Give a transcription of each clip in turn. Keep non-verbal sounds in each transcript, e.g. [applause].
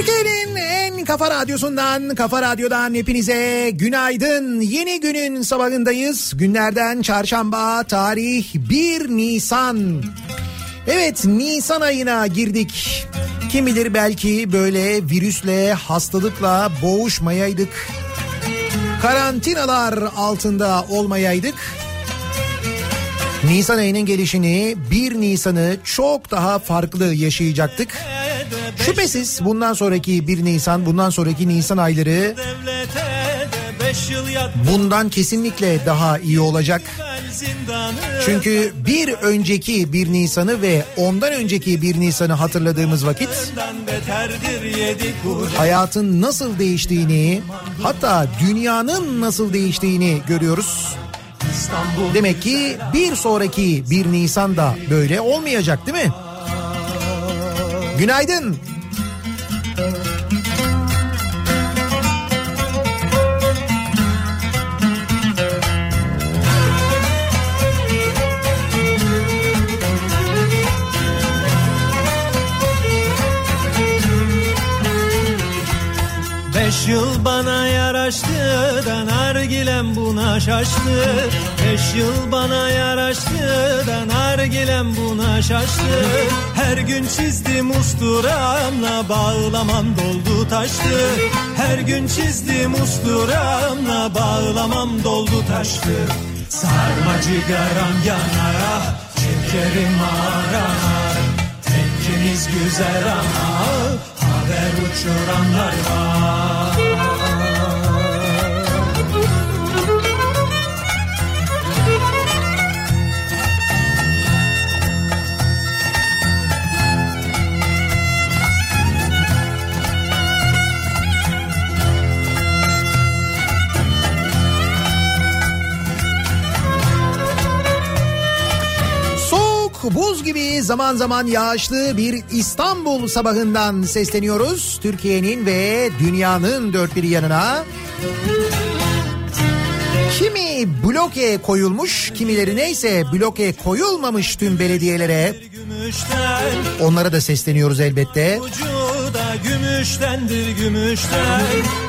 Türkiye'nin en kafa radyosundan, kafa radyodan hepinize günaydın. Yeni günün sabahındayız. Günlerden çarşamba, tarih 1 Nisan. Evet, Nisan ayına girdik. Kim bilir belki böyle virüsle, hastalıkla boğuşmayaydık. Karantinalar altında olmayaydık. Nisan ayının gelişini 1 Nisan'ı çok daha farklı yaşayacaktık. Şüphesiz bundan sonraki 1 Nisan, bundan sonraki Nisan ayları bundan kesinlikle daha iyi olacak. Çünkü bir önceki 1 Nisan'ı ve ondan önceki 1 Nisan'ı hatırladığımız vakit hayatın nasıl değiştiğini, hatta dünyanın nasıl değiştiğini görüyoruz. Demek ki bir sonraki 1 Nisan da böyle olmayacak değil mi? Günaydın. Beş yıl bana yaraştı da nargilem buna şaştı. Beş yıl bana yaraştı da nargilem buna şaştı. Her gün çizdim usturamla bağlamam doldu taştı. Her gün çizdim usturamla bağlamam doldu taştı. Sarma cigaram yanar ah şekerim arar Tekkimiz güzel ama haber uçuranlar var soğuk, buz gibi zaman zaman yağışlı bir İstanbul sabahından sesleniyoruz. Türkiye'nin ve dünyanın dört bir yanına. Kimi bloke koyulmuş, kimileri neyse bloke koyulmamış tüm belediyelere. Onlara da sesleniyoruz elbette. Ucuda gümüştendir gümüşten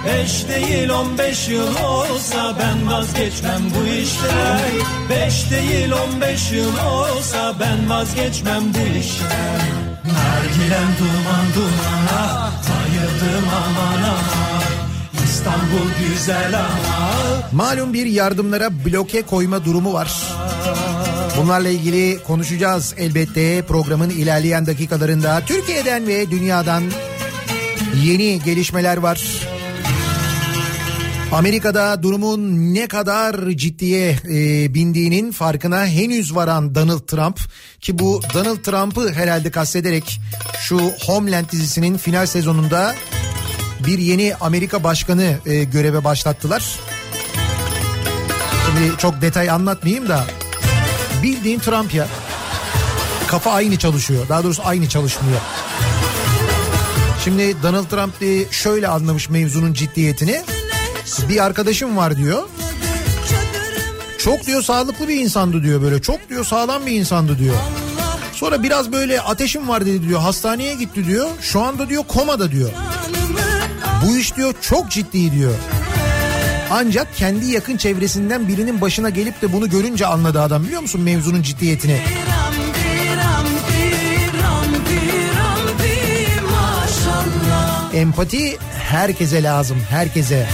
Beş değil on beş yıl olsa ben vazgeçmem bu işten Beş değil on beş yıl olsa ben vazgeçmem bu işten Nargilem duman dumana Bayıldım aman aman. İstanbul güzel ama. Malum bir yardımlara bloke koyma durumu var. Bunlarla ilgili konuşacağız elbette. Programın ilerleyen dakikalarında. Türkiye'den ve dünyadan yeni gelişmeler var. Amerika'da durumun ne kadar ciddiye e, bindiğinin farkına henüz varan Donald Trump ki bu Donald Trump'ı herhalde kastederek şu Homeland dizisinin final sezonunda bir yeni Amerika başkanı e, göreve başlattılar. Şimdi çok detay anlatmayayım da bildiğin Trump ya. Kafa aynı çalışıyor. Daha doğrusu aynı çalışmıyor. Şimdi Donald Trump şöyle anlamış mevzunun ciddiyetini. Bir arkadaşım var diyor. Çok diyor sağlıklı bir insandı diyor böyle. Çok diyor sağlam bir insandı diyor. Sonra biraz böyle ateşim var dedi diyor. Hastaneye gitti diyor. Şu anda diyor komada diyor. Bu iş diyor çok ciddi diyor. Ancak kendi yakın çevresinden birinin başına gelip de bunu görünce anladı adam biliyor musun mevzunun ciddiyetini. Empati herkese lazım, herkese.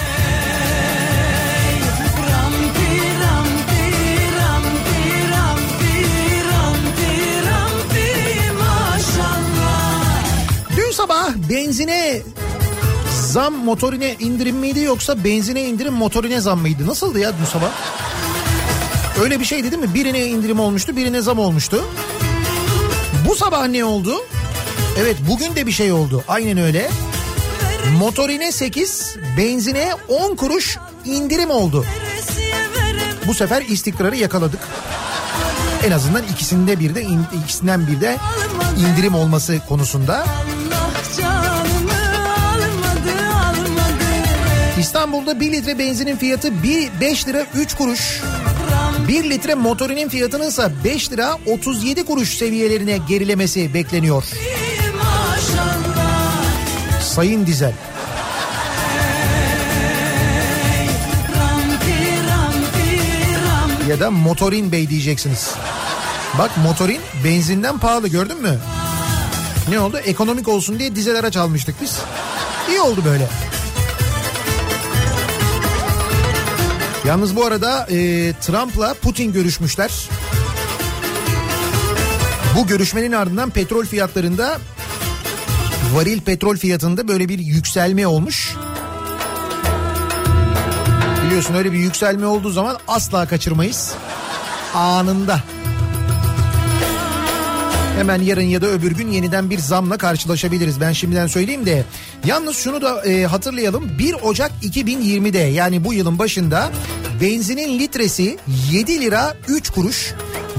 Dün sabah benzine zam motorine indirim miydi yoksa benzine indirim motorine zam mıydı? Nasıldı ya dün sabah? Öyle bir şeydi değil mi? Birine indirim olmuştu, birine zam olmuştu. Bu sabah ne oldu? Evet bugün de bir şey oldu. Aynen öyle. Motorine 8, benzine 10 kuruş indirim oldu. Bu sefer istikrarı yakaladık. En azından ikisinde bir de ikisinden bir de indirim olması konusunda. İstanbul'da 1 litre benzinin fiyatı 1 5 lira 3 kuruş. 1 litre motorinin fiyatının ise 5 lira 37 kuruş seviyelerine gerilemesi bekleniyor. Sayın Dizel. Ya da Motorin Bey diyeceksiniz. Bak motorin benzinden pahalı gördün mü? Ne oldu? Ekonomik olsun diye dizel araç almıştık biz. İyi oldu böyle. Yalnız bu arada e, Trump'la Putin görüşmüşler. Bu görüşmenin ardından petrol fiyatlarında varil petrol fiyatında böyle bir yükselme olmuş. Biliyorsun öyle bir yükselme olduğu zaman asla kaçırmayız. Anında. Hemen yarın ya da öbür gün yeniden bir zamla karşılaşabiliriz. Ben şimdiden söyleyeyim de. Yalnız şunu da e, hatırlayalım. 1 Ocak 2020'de yani bu yılın başında benzinin litresi 7 lira 3 kuruş.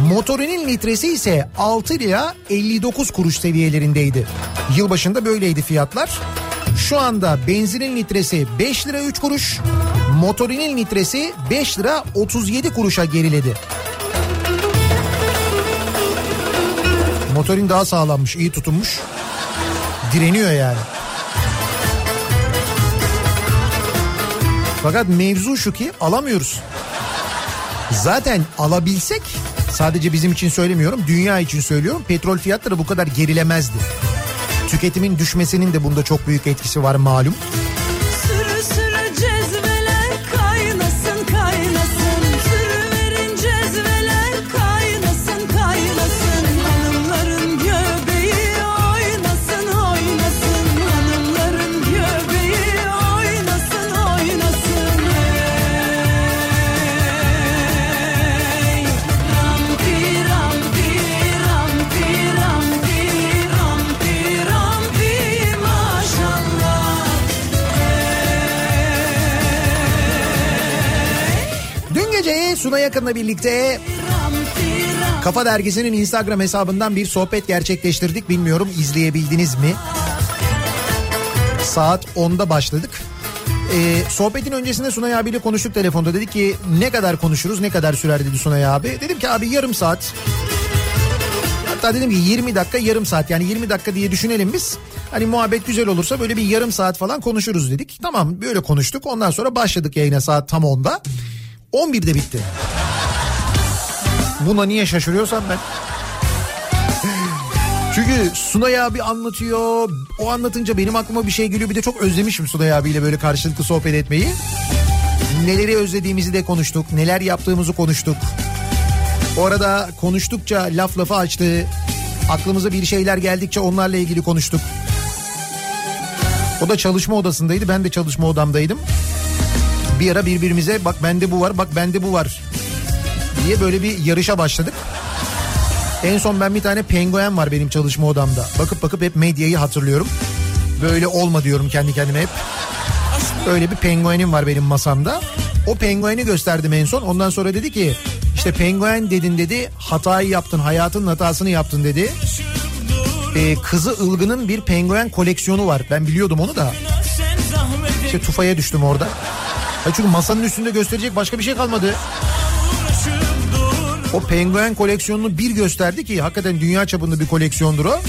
Motorinin litresi ise 6 lira 59 kuruş seviyelerindeydi. Yılbaşında böyleydi fiyatlar. Şu anda benzinin litresi 5 lira 3 kuruş. Motorinin litresi 5 lira 37 kuruşa geriledi. Motorin daha sağlammış, iyi tutunmuş. Direniyor yani. Fakat mevzu şu ki alamıyoruz. Zaten alabilsek sadece bizim için söylemiyorum dünya için söylüyorum petrol fiyatları bu kadar gerilemezdi. Tüketimin düşmesinin de bunda çok büyük etkisi var malum. Yakın'la birlikte Kafa Dergisi'nin Instagram hesabından bir sohbet gerçekleştirdik. Bilmiyorum izleyebildiniz mi? Saat 10'da başladık. Ee, sohbetin öncesinde Sunay abiyle konuştuk telefonda. Dedi ki ne kadar konuşuruz ne kadar sürer dedi Sunay abi. Dedim ki abi yarım saat. Hatta dedim ki 20 dakika yarım saat yani 20 dakika diye düşünelim biz. Hani muhabbet güzel olursa böyle bir yarım saat falan konuşuruz dedik. Tamam böyle konuştuk ondan sonra başladık yayına saat tam 10'da. 11'de bitti. Buna niye şaşırıyorsam ben. Çünkü Sunay abi anlatıyor. O anlatınca benim aklıma bir şey geliyor. Bir de çok özlemişim Sunay abiyle böyle karşılıklı sohbet etmeyi. Neleri özlediğimizi de konuştuk. Neler yaptığımızı konuştuk. O arada konuştukça laf lafı açtı. Aklımıza bir şeyler geldikçe onlarla ilgili konuştuk. O da çalışma odasındaydı. Ben de çalışma odamdaydım. Bir ara birbirimize bak bende bu var bak bende bu var diye böyle bir yarışa başladık. En son ben bir tane penguen var benim çalışma odamda. Bakıp bakıp hep medyayı hatırlıyorum. Böyle olma diyorum kendi kendime hep. Öyle bir penguenim var benim masamda. O pengueni gösterdim en son. Ondan sonra dedi ki işte penguen dedin dedi hatayı yaptın hayatın hatasını yaptın dedi. Ee, kızı Ilgın'ın bir penguen koleksiyonu var. Ben biliyordum onu da. İşte tufaya düştüm orada. Ya çünkü masanın üstünde gösterecek başka bir şey kalmadı. O penguen koleksiyonunu bir gösterdi ki hakikaten dünya çapında bir koleksiyondur o.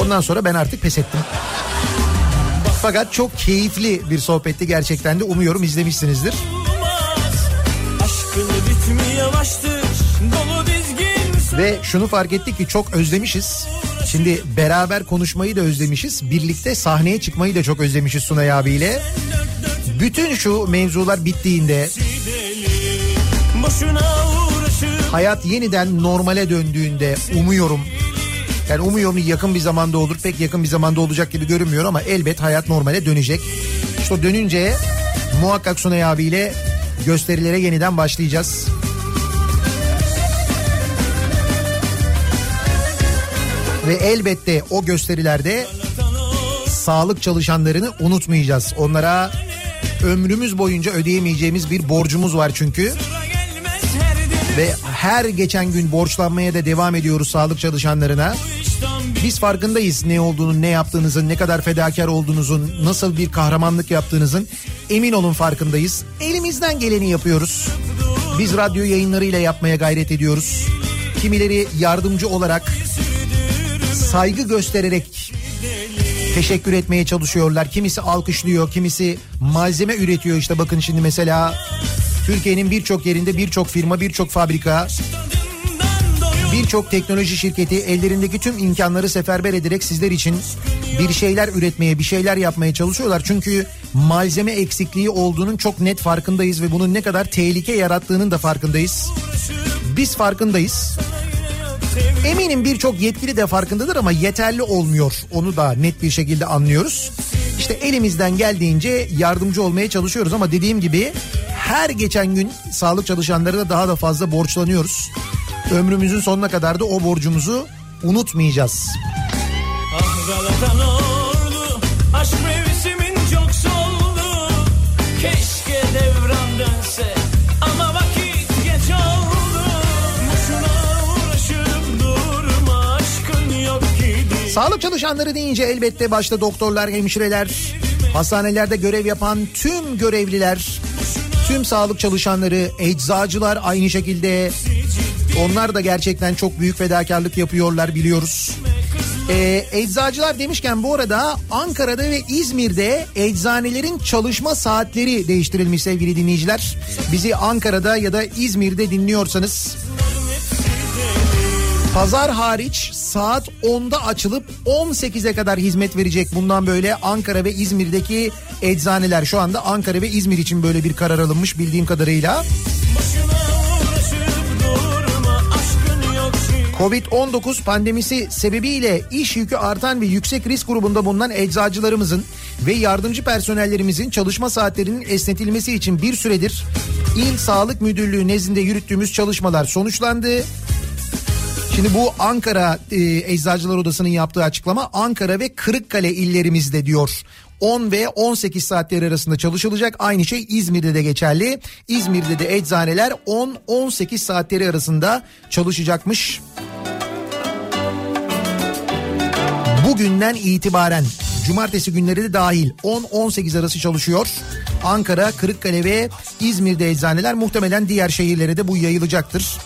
Ondan sonra ben artık pes ettim. Fakat çok keyifli bir sohbetti gerçekten de umuyorum izlemişsinizdir. Ve şunu fark ettik ki çok özlemişiz. Şimdi beraber konuşmayı da özlemişiz. Birlikte sahneye çıkmayı da çok özlemişiz Sunay abiyle. Bütün şu mevzular bittiğinde hayat yeniden normale döndüğünde umuyorum yani umuyorum yakın bir zamanda olur pek yakın bir zamanda olacak gibi görünmüyor ama elbet hayat normale dönecek. İşte dönünce muhakkak Sunay abiyle gösterilere yeniden başlayacağız. Ve elbette o gösterilerde sağlık çalışanlarını unutmayacağız. Onlara ömrümüz boyunca ödeyemeyeceğimiz bir borcumuz var çünkü. Ve her geçen gün borçlanmaya da devam ediyoruz sağlık çalışanlarına. Biz farkındayız ne olduğunu, ne yaptığınızın, ne kadar fedakar olduğunuzun, nasıl bir kahramanlık yaptığınızın emin olun farkındayız. Elimizden geleni yapıyoruz. Biz radyo yayınlarıyla yapmaya gayret ediyoruz. Kimileri yardımcı olarak saygı göstererek teşekkür etmeye çalışıyorlar. Kimisi alkışlıyor, kimisi malzeme üretiyor. İşte bakın şimdi mesela Türkiye'nin birçok yerinde birçok firma, birçok fabrika, birçok teknoloji şirketi ellerindeki tüm imkanları seferber ederek sizler için bir şeyler üretmeye, bir şeyler yapmaya çalışıyorlar. Çünkü malzeme eksikliği olduğunun çok net farkındayız ve bunun ne kadar tehlike yarattığının da farkındayız. Biz farkındayız. Eminim birçok yetkili de farkındadır ama yeterli olmuyor. Onu da net bir şekilde anlıyoruz. İşte elimizden geldiğince yardımcı olmaya çalışıyoruz ama dediğim gibi her geçen gün sağlık çalışanlarına daha da fazla borçlanıyoruz. Ömrümüzün sonuna kadar da o borcumuzu unutmayacağız. Ah Galatan ordu, aşk mevsimin çok soldu. Keşke devran dönse ama vakit geç oldu. durma aşkın yok gidi. Sağlık çalışanları deyince elbette başta doktorlar, hemşireler, hastanelerde görev yapan tüm görevliler, tüm sağlık çalışanları, eczacılar aynı şekilde onlar da gerçekten çok büyük fedakarlık yapıyorlar biliyoruz. Ee, eczacılar demişken bu arada Ankara'da ve İzmir'de eczanelerin çalışma saatleri değiştirilmiş sevgili dinleyiciler. Bizi Ankara'da ya da İzmir'de dinliyorsanız Pazar hariç saat 10'da açılıp 18'e kadar hizmet verecek. Bundan böyle Ankara ve İzmir'deki eczaneler şu anda Ankara ve İzmir için böyle bir karar alınmış bildiğim kadarıyla. Covid-19 pandemisi sebebiyle iş yükü artan ve yüksek risk grubunda bulunan eczacılarımızın ve yardımcı personellerimizin çalışma saatlerinin esnetilmesi için bir süredir İl Sağlık Müdürlüğü nezdinde yürüttüğümüz çalışmalar sonuçlandı. Şimdi bu Ankara e, Eczacılar Odası'nın yaptığı açıklama Ankara ve Kırıkkale illerimizde diyor. 10 ve 18 saatleri arasında çalışılacak. Aynı şey İzmir'de de geçerli. İzmir'de de eczaneler 10-18 saatleri arasında çalışacakmış. Bugünden itibaren cumartesi günleri de dahil 10-18 arası çalışıyor. Ankara, Kırıkkale ve İzmir'de eczaneler muhtemelen diğer şehirlere de bu yayılacaktır.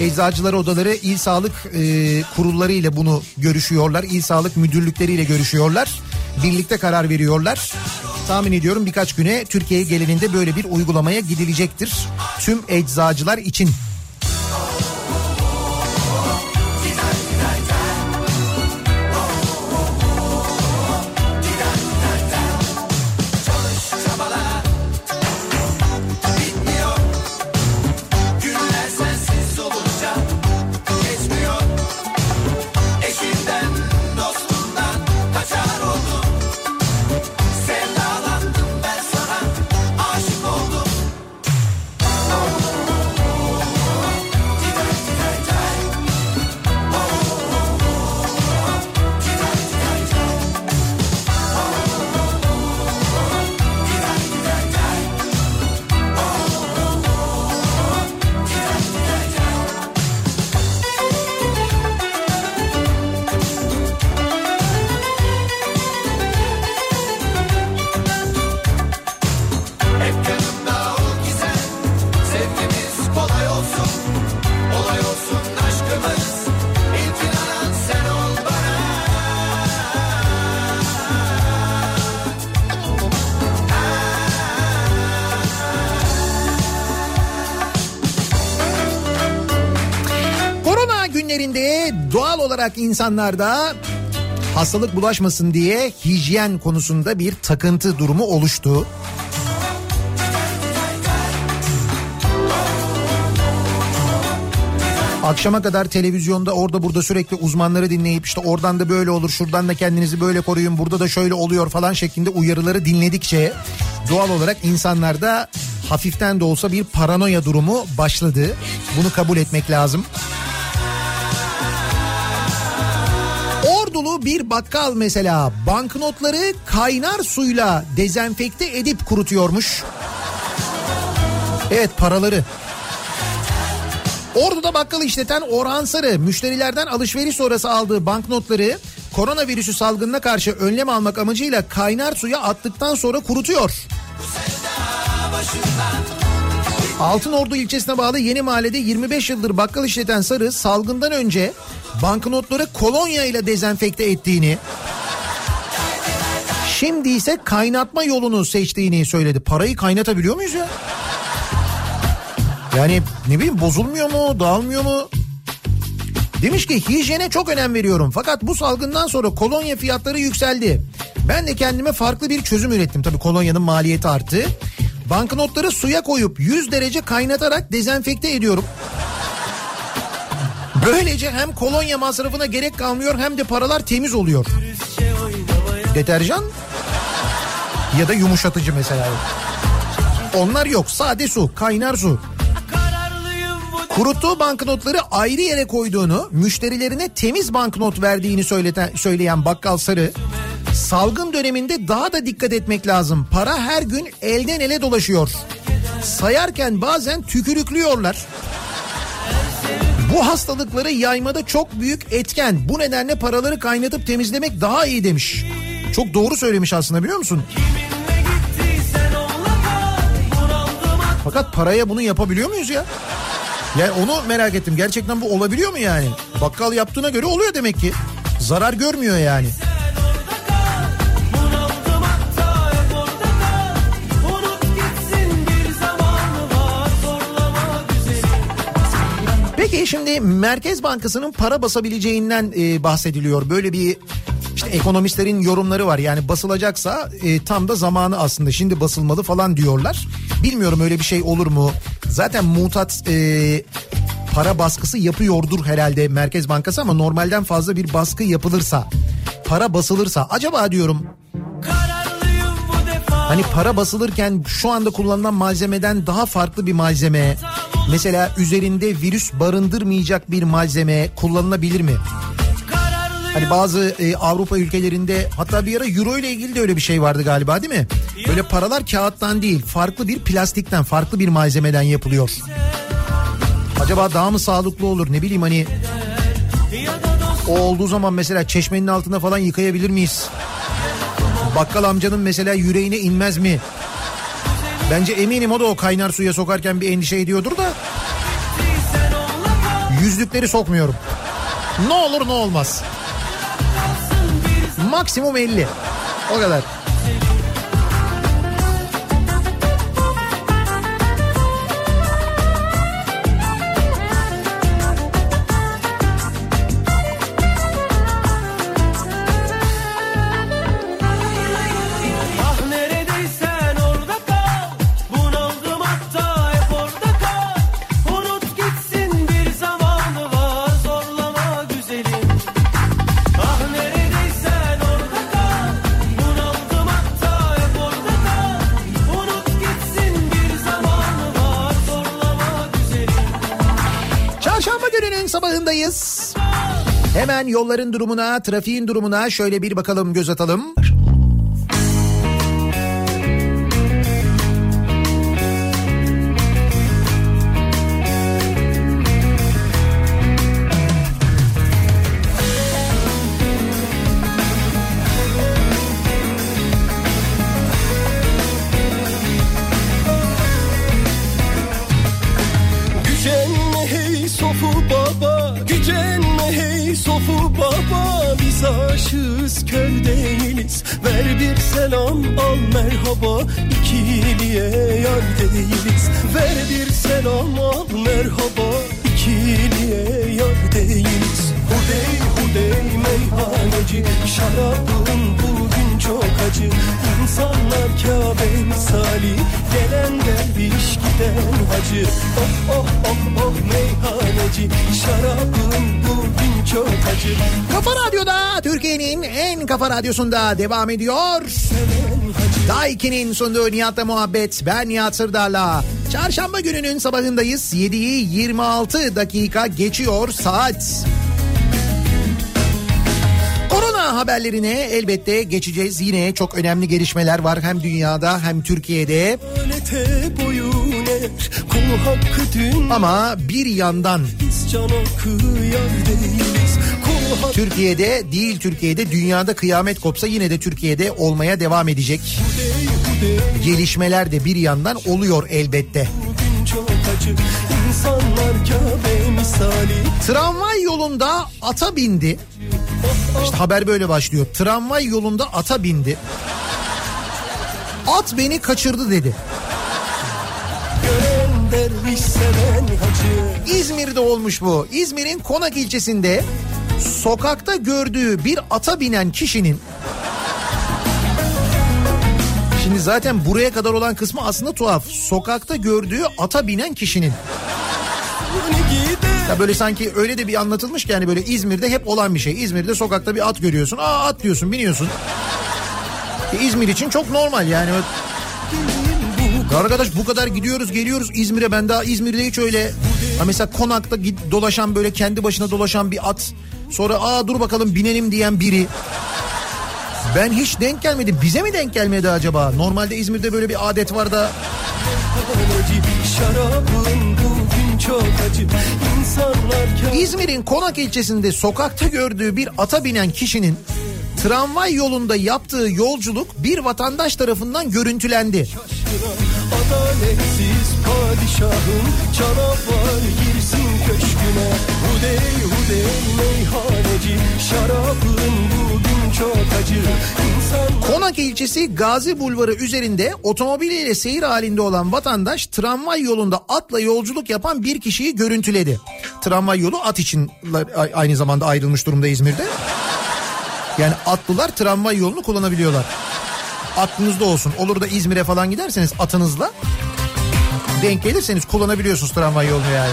Eczacılar odaları il sağlık e, kurulları ile bunu görüşüyorlar. İl sağlık müdürlükleriyle görüşüyorlar. Birlikte karar veriyorlar. Tahmin ediyorum birkaç güne Türkiye genelinde böyle bir uygulamaya gidilecektir. Tüm eczacılar için. Olarak insanlarda hastalık bulaşmasın diye hijyen konusunda bir takıntı durumu oluştu. Akşama kadar televizyonda orada burada sürekli uzmanları dinleyip işte oradan da böyle olur şuradan da kendinizi böyle koruyun burada da şöyle oluyor falan şeklinde uyarıları dinledikçe doğal olarak insanlarda hafiften de olsa bir paranoya durumu başladı. Bunu kabul etmek lazım. Bir bakkal mesela banknotları kaynar suyla dezenfekte edip kurutuyormuş. Evet paraları. Ordu'da bakkal işleten Orhan Sarı müşterilerden alışveriş sonrası aldığı banknotları koronavirüsü salgınına karşı önlem almak amacıyla kaynar suya attıktan sonra kurutuyor. Altın Ordu ilçesine bağlı Yeni Mahallede 25 yıldır bakkal işleten Sarı salgından önce banknotları kolonya ile dezenfekte ettiğini şimdi ise kaynatma yolunu seçtiğini söyledi. Parayı kaynatabiliyor muyuz ya? Yani ne bileyim bozulmuyor mu dağılmıyor mu? Demiş ki hijyene çok önem veriyorum fakat bu salgından sonra kolonya fiyatları yükseldi. Ben de kendime farklı bir çözüm ürettim. Tabii kolonyanın maliyeti arttı. Banknotları suya koyup 100 derece kaynatarak dezenfekte ediyorum. Böylece hem kolonya masrafına gerek kalmıyor hem de paralar temiz oluyor. Deterjan ya da yumuşatıcı mesela. Onlar yok sade su kaynar su. Kuruttuğu banknotları ayrı yere koyduğunu, müşterilerine temiz banknot verdiğini söyleten, söyleyen Bakkal Sarı, salgın döneminde daha da dikkat etmek lazım. Para her gün elden ele dolaşıyor. Sayarken bazen tükürüklüyorlar. Bu hastalıkları yaymada çok büyük etken. Bu nedenle paraları kaynatıp temizlemek daha iyi demiş. Çok doğru söylemiş aslında biliyor musun? Fakat paraya bunu yapabiliyor muyuz ya? Yani onu merak ettim. Gerçekten bu olabiliyor mu yani? Bakkal yaptığına göre oluyor demek ki. Zarar görmüyor yani. Peki şimdi Merkez Bankası'nın para basabileceğinden e, bahsediliyor. Böyle bir işte ekonomistlerin yorumları var. Yani basılacaksa e, tam da zamanı aslında. Şimdi basılmalı falan diyorlar. Bilmiyorum öyle bir şey olur mu? Zaten mutat e, para baskısı yapıyordur herhalde Merkez Bankası ama normalden fazla bir baskı yapılırsa, para basılırsa acaba diyorum Hani para basılırken şu anda kullanılan malzemeden daha farklı bir malzeme mesela üzerinde virüs barındırmayacak bir malzeme kullanılabilir mi? Hani bazı e, Avrupa ülkelerinde hatta bir ara euro ile ilgili de öyle bir şey vardı galiba değil mi? Böyle paralar kağıttan değil farklı bir plastikten farklı bir malzemeden yapılıyor. Acaba daha mı sağlıklı olur ne bileyim hani o olduğu zaman mesela çeşmenin altında falan yıkayabilir miyiz? Bakkal amcanın mesela yüreğine inmez mi? Bence eminim o da o kaynar suya sokarken bir endişe ediyordur da. Yüzlükleri sokmuyorum. Ne olur ne olmaz. Maksimum 50. O kadar. Hemen yolların durumuna, trafiğin durumuna şöyle bir bakalım, göz atalım. Merhaba İkiliye yar değiliz. Ver bir selam al merhaba İkiliye yar değiliz. Hudey hudey meyhaneci Şarabın bugün çok acı. İnsanlar Kabe misali Gelen derviş giden hacı. Oh oh oh oh meyhaneci Şarabın bugün çok acı. Kafa Radyo'da Türkiye'nin en kafa radyosunda devam ediyor. Daiki'nin sunduğu Nihat'la muhabbet. Ben Nihat Sırdar'la. Çarşamba gününün sabahındayız. 7'yi 26 dakika geçiyor saat. Korona haberlerine elbette geçeceğiz. Yine çok önemli gelişmeler var hem dünyada hem Türkiye'de. Ama bir yandan Biz can hakkı yar değiliz Kul hakkı Türkiye'de değil Türkiye'de dünyada kıyamet kopsa yine de Türkiye'de olmaya devam edecek. Gelişmeler de bir yandan oluyor elbette. Tramvay yolunda ata bindi. İşte haber böyle başlıyor. Tramvay yolunda ata bindi. At beni kaçırdı dedi. Gören seven hacı İzmir'de olmuş bu. İzmir'in Konak ilçesinde sokakta gördüğü bir ata binen kişinin Şimdi zaten buraya kadar olan kısmı aslında tuhaf. Sokakta gördüğü ata binen kişinin. Ya böyle sanki öyle de bir anlatılmış ki yani böyle İzmir'de hep olan bir şey. İzmir'de sokakta bir at görüyorsun. Aa at diyorsun biniyorsun. E, İzmir için çok normal yani. Arkadaş bu kadar gidiyoruz geliyoruz İzmir'e. Ben daha İzmir'de hiç öyle ha mesela konakta git, dolaşan böyle kendi başına dolaşan bir at. Sonra aa dur bakalım binelim diyen biri. Ben hiç denk gelmedim. Bize mi denk gelmedi acaba? Normalde İzmir'de böyle bir adet var da. İzmir'in Konak ilçesinde sokakta gördüğü bir ata binen kişinin tramvay yolunda yaptığı yolculuk bir vatandaş tarafından görüntülendi. Adaletsiz padişahım canavar girsin köşküne Hudey hudey meyhaneci şarabın bugün çok acı İnsanlar Konak ilçesi Gazi Bulvarı üzerinde otomobiliyle seyir halinde olan vatandaş tramvay yolunda atla yolculuk yapan bir kişiyi görüntüledi. Tramvay yolu at için aynı zamanda ayrılmış durumda İzmir'de. Yani atlılar tramvay yolunu kullanabiliyorlar. Aklınızda olsun. Olur da İzmir'e falan giderseniz atınızla denk gelirseniz kullanabiliyorsunuz tramvay yolunu yani.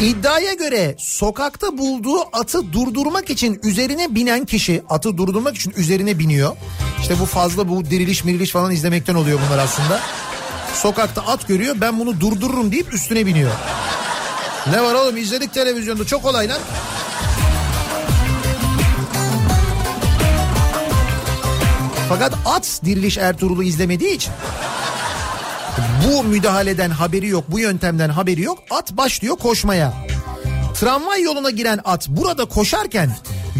İddiaya göre sokakta bulduğu atı durdurmak için üzerine binen kişi atı durdurmak için üzerine biniyor. İşte bu fazla bu diriliş miriliş falan izlemekten oluyor bunlar aslında. Sokakta at görüyor ben bunu durdururum deyip üstüne biniyor. Ne var oğlum izledik televizyonda çok olay lan. Fakat at Diriliş Ertuğrul'u izlemediği için bu müdahaleden haberi yok, bu yöntemden haberi yok. At başlıyor koşmaya. Tramvay yoluna giren at burada koşarken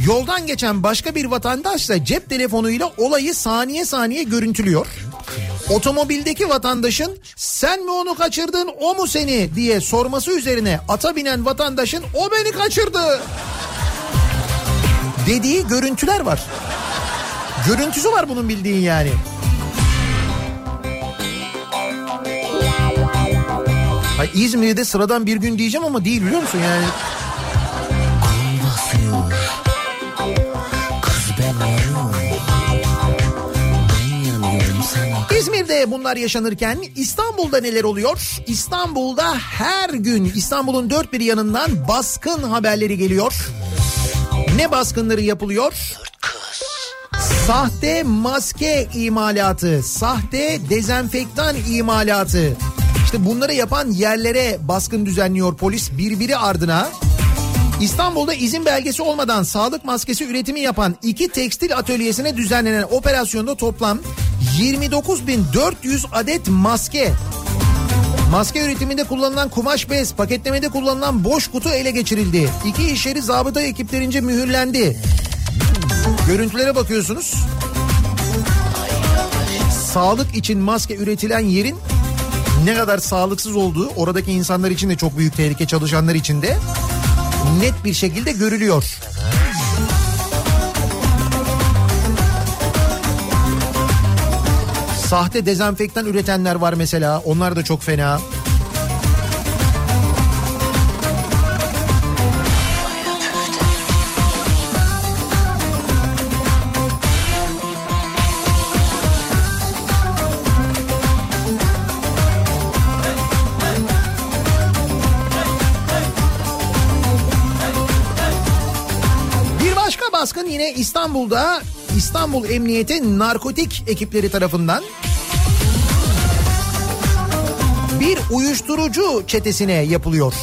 yoldan geçen başka bir vatandaş da cep telefonuyla olayı saniye saniye görüntülüyor. Otomobildeki vatandaşın sen mi onu kaçırdın o mu seni diye sorması üzerine ata binen vatandaşın o beni kaçırdı dediği görüntüler var. Görüntüsü var bunun bildiğin yani. Ay İzmir'de sıradan bir gün diyeceğim ama değil biliyor musun yani? İzmir'de bunlar yaşanırken İstanbul'da neler oluyor? İstanbul'da her gün İstanbul'un dört bir yanından baskın haberleri geliyor. Ne baskınları yapılıyor? Sahte maske imalatı, sahte dezenfektan imalatı. İşte bunları yapan yerlere baskın düzenliyor polis birbiri ardına. İstanbul'da izin belgesi olmadan sağlık maskesi üretimi yapan iki tekstil atölyesine düzenlenen operasyonda toplam 29.400 adet maske Maske üretiminde kullanılan kumaş bez, paketlemede kullanılan boş kutu ele geçirildi. İki iş yeri zabıta ekiplerince mühürlendi. Görüntülere bakıyorsunuz. Sağlık için maske üretilen yerin ne kadar sağlıksız olduğu oradaki insanlar için de çok büyük tehlike çalışanlar için de net bir şekilde görülüyor. Sahte dezenfektan üretenler var mesela. Onlar da çok fena. İstanbul'da İstanbul Emniyeti narkotik ekipleri tarafından bir uyuşturucu çetesine yapılıyor.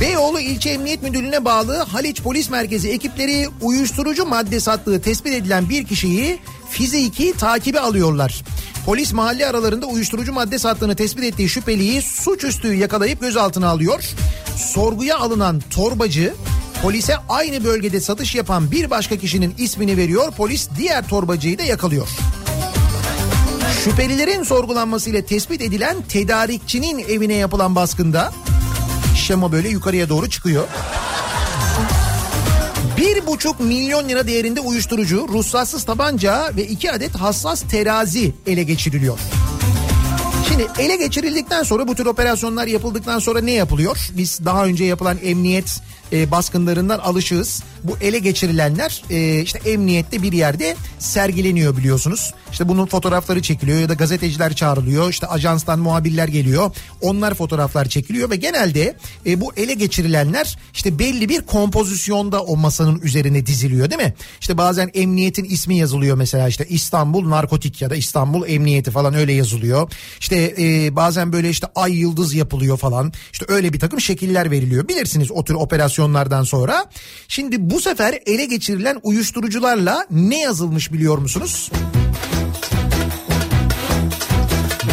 Beyoğlu İlçe Emniyet Müdürlüğü'ne bağlı Haliç Polis Merkezi ekipleri uyuşturucu madde sattığı tespit edilen bir kişiyi fiziki takibe alıyorlar. Polis mahalle aralarında uyuşturucu madde sattığını tespit ettiği şüpheliyi suçüstü yakalayıp gözaltına alıyor. Sorguya alınan torbacı polise aynı bölgede satış yapan bir başka kişinin ismini veriyor. Polis diğer torbacıyı da yakalıyor. Şüphelilerin sorgulanmasıyla tespit edilen tedarikçinin evine yapılan baskında şema böyle yukarıya doğru çıkıyor. Bir buçuk milyon lira değerinde uyuşturucu, ruhsatsız tabanca ve iki adet hassas terazi ele geçiriliyor. Şimdi ele geçirildikten sonra bu tür operasyonlar yapıldıktan sonra ne yapılıyor? Biz daha önce yapılan emniyet e, baskınlarından alışığız. Bu ele geçirilenler e, işte emniyette bir yerde sergileniyor biliyorsunuz. İşte bunun fotoğrafları çekiliyor ya da gazeteciler çağrılıyor. İşte ajanstan muhabirler geliyor. Onlar fotoğraflar çekiliyor ve genelde e, bu ele geçirilenler işte belli bir kompozisyonda o masanın üzerine diziliyor değil mi? İşte bazen emniyetin ismi yazılıyor mesela işte İstanbul Narkotik ya da İstanbul Emniyeti falan öyle yazılıyor. İşte e, bazen böyle işte ay yıldız yapılıyor falan. İşte öyle bir takım şekiller veriliyor. Bilirsiniz o tür operasyonlardan sonra. Şimdi bu sefer ele geçirilen uyuşturucularla ne yazılmış biliyor musunuz?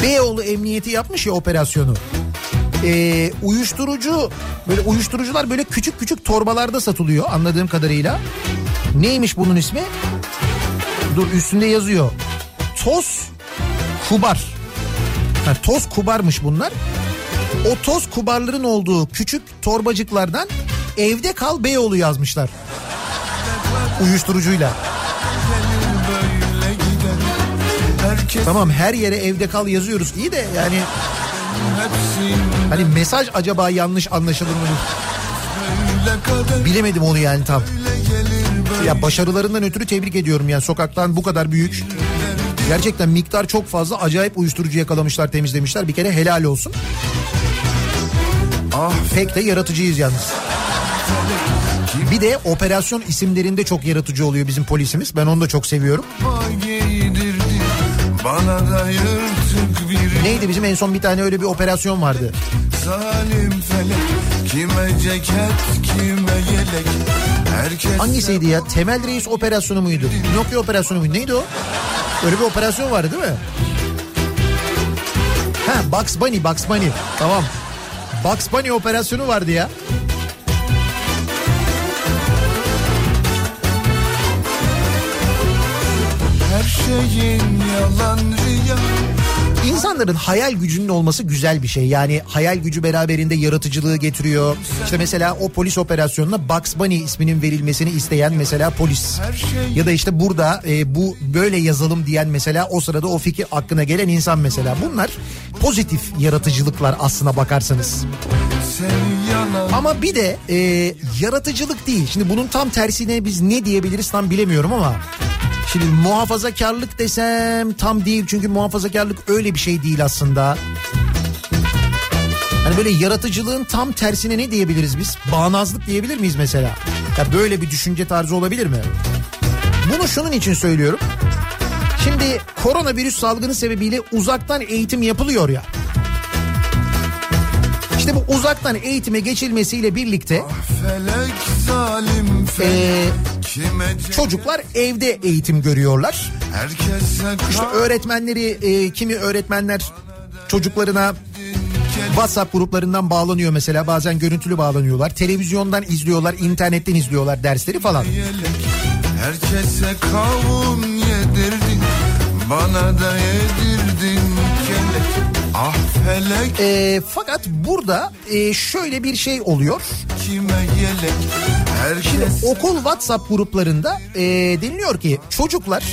Beyoğlu Emniyeti yapmış ya operasyonu. Ee, uyuşturucu böyle uyuşturucular böyle küçük küçük torbalarda satılıyor anladığım kadarıyla. Neymiş bunun ismi? Dur üstünde yazıyor. Toz kubar. Ha, toz kubarmış bunlar. O toz kubarların olduğu küçük torbacıklardan evde kal Beyoğlu yazmışlar. Uyuşturucuyla. Tamam her yere evde kal yazıyoruz iyi de yani hani mesaj acaba yanlış anlaşılır mı? Bilemedim onu yani tam. Ya başarılarından ötürü tebrik ediyorum yani sokaktan bu kadar büyük. Gerçekten miktar çok fazla acayip uyuşturucu yakalamışlar temizlemişler bir kere helal olsun. Ah Pek de yaratıcıyız yalnız. Bir de operasyon isimlerinde çok yaratıcı oluyor bizim polisimiz. Ben onu da çok seviyorum. Neydi bizim en son bir tane öyle bir operasyon vardı. Zalim felek Kime ceket kime yelek Herkes Hangisiydi ya? Temel Reis operasyonu muydu? Nokia operasyonu muydu? Neydi o? Öyle bir operasyon vardı değil mi? Ha Bugs Bunny, Bugs Bunny. Tamam. Bugs Bunny operasyonu vardı ya. Şeyin yalan rüya İnsanların hayal gücünün olması güzel bir şey. Yani hayal gücü beraberinde yaratıcılığı getiriyor. İşte mesela o polis operasyonuna Bugs Bunny isminin verilmesini isteyen mesela polis. Şey Ya da işte burada e, bu böyle yazalım diyen mesela o sırada o fikir aklına gelen insan mesela. Bunlar pozitif yaratıcılıklar aslına bakarsanız. Ama bir de e, yaratıcılık değil. Şimdi bunun tam tersine biz ne diyebiliriz tam bilemiyorum ama... Şimdi muhafazakarlık desem tam değil çünkü muhafazakarlık öyle bir şey değil aslında. Hani böyle yaratıcılığın tam tersine ne diyebiliriz biz? Bağnazlık diyebilir miyiz mesela? Ya böyle bir düşünce tarzı olabilir mi? Bunu şunun için söylüyorum. Şimdi koronavirüs salgını sebebiyle uzaktan eğitim yapılıyor ya. İşte bu uzaktan eğitime geçilmesiyle birlikte e, çocuklar evde eğitim görüyorlar. İşte öğretmenleri e, kimi öğretmenler çocuklarına WhatsApp gruplarından bağlanıyor mesela bazen görüntülü bağlanıyorlar. Televizyondan izliyorlar, internetten izliyorlar dersleri falan. Herkese kavun yedirdin Bana da yedirdin kelek Ah felek E, fakat burada e, şöyle bir şey oluyor. kime yelek Herkes Okul WhatsApp gruplarında e, deniliyor ki çocuklar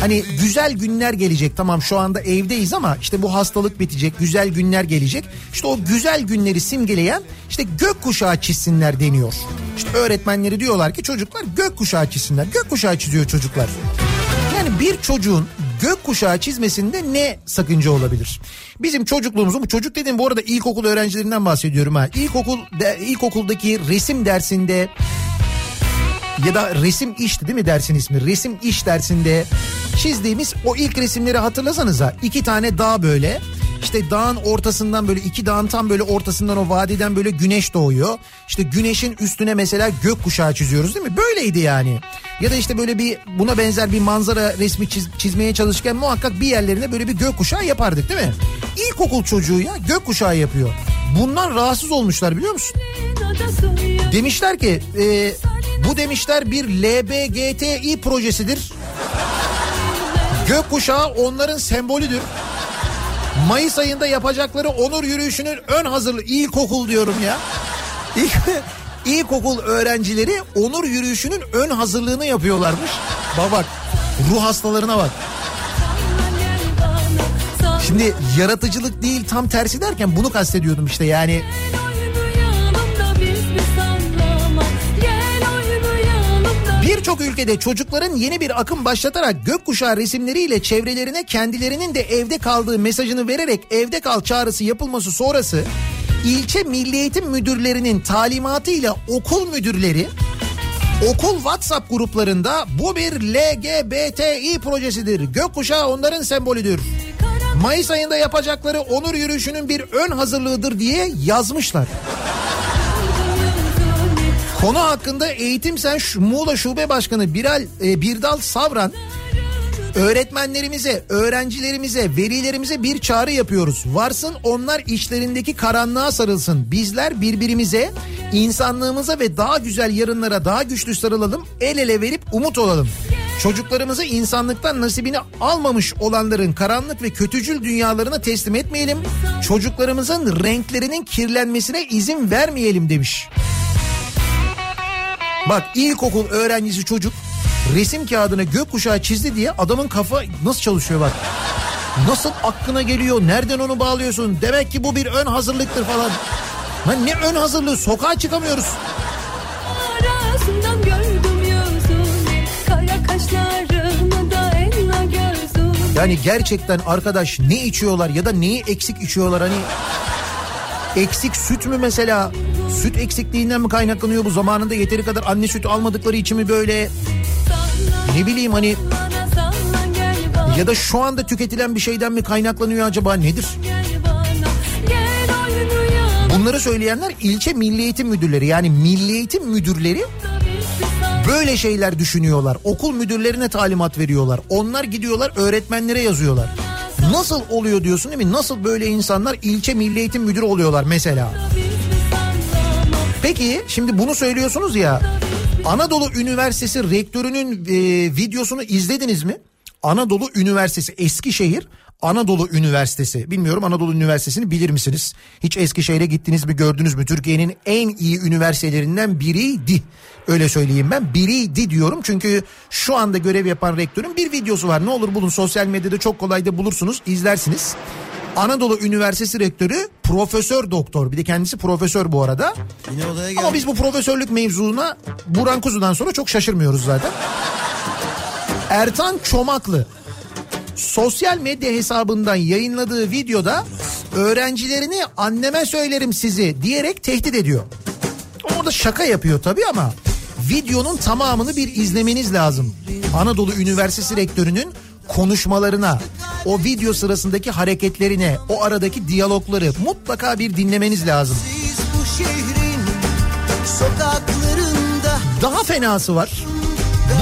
hani güzel günler gelecek tamam şu anda evdeyiz ama işte bu hastalık bitecek güzel günler gelecek. İşte o güzel günleri simgeleyen işte gökkuşağı çizsinler deniyor. İşte öğretmenleri diyorlar ki çocuklar gökkuşağı çizsinler. Gökkuşağı çiziyor çocuklar. Yani bir çocuğun gökkuşağı çizmesinde ne sakınca olabilir? Bizim çocukluğumuzun çocuk dediğim bu arada ilkokul öğrencilerinden bahsediyorum ha. İlkokul de, ilkokuldaki resim dersinde ya da resim işti değil mi dersin ismi? Resim iş dersinde çizdiğimiz o ilk resimleri hatırlasanıza. iki tane dağ böyle. İşte dağın ortasından böyle iki dağın tam böyle ortasından o vadiden böyle güneş doğuyor. İşte güneşin üstüne mesela gökkuşağı çiziyoruz değil mi? Böyleydi yani. Ya da işte böyle bir buna benzer bir manzara resmi çiz- çizmeye çalışırken muhakkak bir yerlerine böyle bir gökkuşağı yapardık değil mi? İlkokul çocuğu ya gökkuşağı yapıyor. Bundan rahatsız olmuşlar biliyor musun? Demişler ki e, bu demişler bir LBGTİ projesidir. Gökkuşağı onların sembolüdür. Mayıs ayında yapacakları onur yürüyüşünün ön hazırlığı ilkokul diyorum ya. İlk, ilkokul öğrencileri onur yürüyüşünün ön hazırlığını yapıyorlarmış. Bak bak ruh hastalarına bak. Şimdi yaratıcılık değil tam tersi derken bunu kastediyordum işte yani ülkede çocukların yeni bir akım başlatarak gökkuşağı resimleriyle çevrelerine kendilerinin de evde kaldığı mesajını vererek evde kal çağrısı yapılması sonrası ilçe milli eğitim müdürlerinin talimatıyla okul müdürleri okul WhatsApp gruplarında bu bir LGBTİ projesidir. Gökkuşağı onların sembolüdür. Mayıs ayında yapacakları onur yürüyüşünün bir ön hazırlığıdır diye yazmışlar. Konu hakkında Eğitim Sen Muğla Şube Başkanı Biral e, Birdal Savran öğretmenlerimize, öğrencilerimize, velilerimize bir çağrı yapıyoruz. Varsın onlar işlerindeki karanlığa sarılsın. Bizler birbirimize, insanlığımıza ve daha güzel yarınlara daha güçlü sarılalım. El ele verip umut olalım. Çocuklarımızı insanlıktan nasibini almamış olanların karanlık ve kötücül dünyalarına teslim etmeyelim. Çocuklarımızın renklerinin kirlenmesine izin vermeyelim demiş. Bak ilkokul öğrencisi çocuk resim kağıdına gökkuşağı çizdi diye adamın kafa nasıl çalışıyor bak. Nasıl aklına geliyor? Nereden onu bağlıyorsun? Demek ki bu bir ön hazırlıktır falan. Lan ne ön hazırlığı? Sokağa çıkamıyoruz. Arasından gördüm yüzünü Kara kaşlarını da enla gözünü Yani gerçekten arkadaş ne içiyorlar ya da neyi eksik içiyorlar hani eksik süt mü mesela süt eksikliğinden mi kaynaklanıyor bu zamanında yeteri kadar anne sütü almadıkları için mi böyle ne bileyim hani Ya da şu anda tüketilen bir şeyden mi kaynaklanıyor acaba nedir? Bunları söyleyenler ilçe milli eğitim müdürleri yani milli eğitim müdürleri böyle şeyler düşünüyorlar. Okul müdürlerine talimat veriyorlar. Onlar gidiyorlar öğretmenlere yazıyorlar. Nasıl oluyor diyorsun değil mi? Nasıl böyle insanlar ilçe milli eğitim müdürü oluyorlar mesela? Peki şimdi bunu söylüyorsunuz ya. Anadolu Üniversitesi rektörünün e, videosunu izlediniz mi? Anadolu Üniversitesi Eskişehir Anadolu Üniversitesi. Bilmiyorum Anadolu Üniversitesi'ni bilir misiniz? Hiç Eskişehir'e gittiniz mi gördünüz mü? Türkiye'nin en iyi üniversitelerinden biriydi. Öyle söyleyeyim ben. Biriydi diyorum çünkü şu anda görev yapan rektörün bir videosu var. Ne olur bulun sosyal medyada çok kolay da bulursunuz izlersiniz. Anadolu Üniversitesi rektörü profesör doktor. Bir de kendisi profesör bu arada. Yine odaya Ama biz bu profesörlük mevzuna Buran Kuzu'dan sonra çok şaşırmıyoruz zaten. Ertan Çomaklı sosyal medya hesabından yayınladığı videoda öğrencilerini anneme söylerim sizi diyerek tehdit ediyor. Orada şaka yapıyor tabii ama videonun tamamını bir izlemeniz lazım. Anadolu Üniversitesi rektörünün konuşmalarına, o video sırasındaki hareketlerine, o aradaki diyalogları mutlaka bir dinlemeniz lazım. Daha fenası var.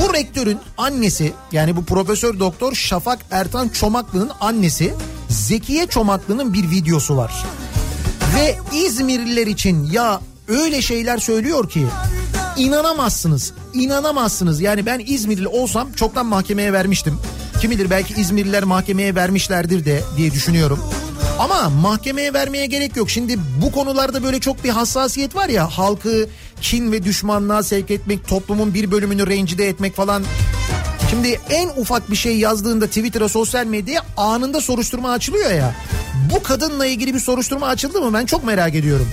Bu rektörün annesi yani bu profesör doktor Şafak Ertan Çomaklı'nın annesi Zekiye Çomaklı'nın bir videosu var. Ve İzmirliler için ya öyle şeyler söylüyor ki inanamazsınız. İnanamazsınız. Yani ben İzmirli olsam çoktan mahkemeye vermiştim. Kim bilir belki İzmirliler mahkemeye vermişlerdir de diye düşünüyorum. Ama mahkemeye vermeye gerek yok. Şimdi bu konularda böyle çok bir hassasiyet var ya halkı kin ve düşmanlığa sevk etmek, toplumun bir bölümünü rencide etmek falan. Şimdi en ufak bir şey yazdığında Twitter'a sosyal medyaya anında soruşturma açılıyor ya. Bu kadınla ilgili bir soruşturma açıldı mı ben çok merak ediyorum.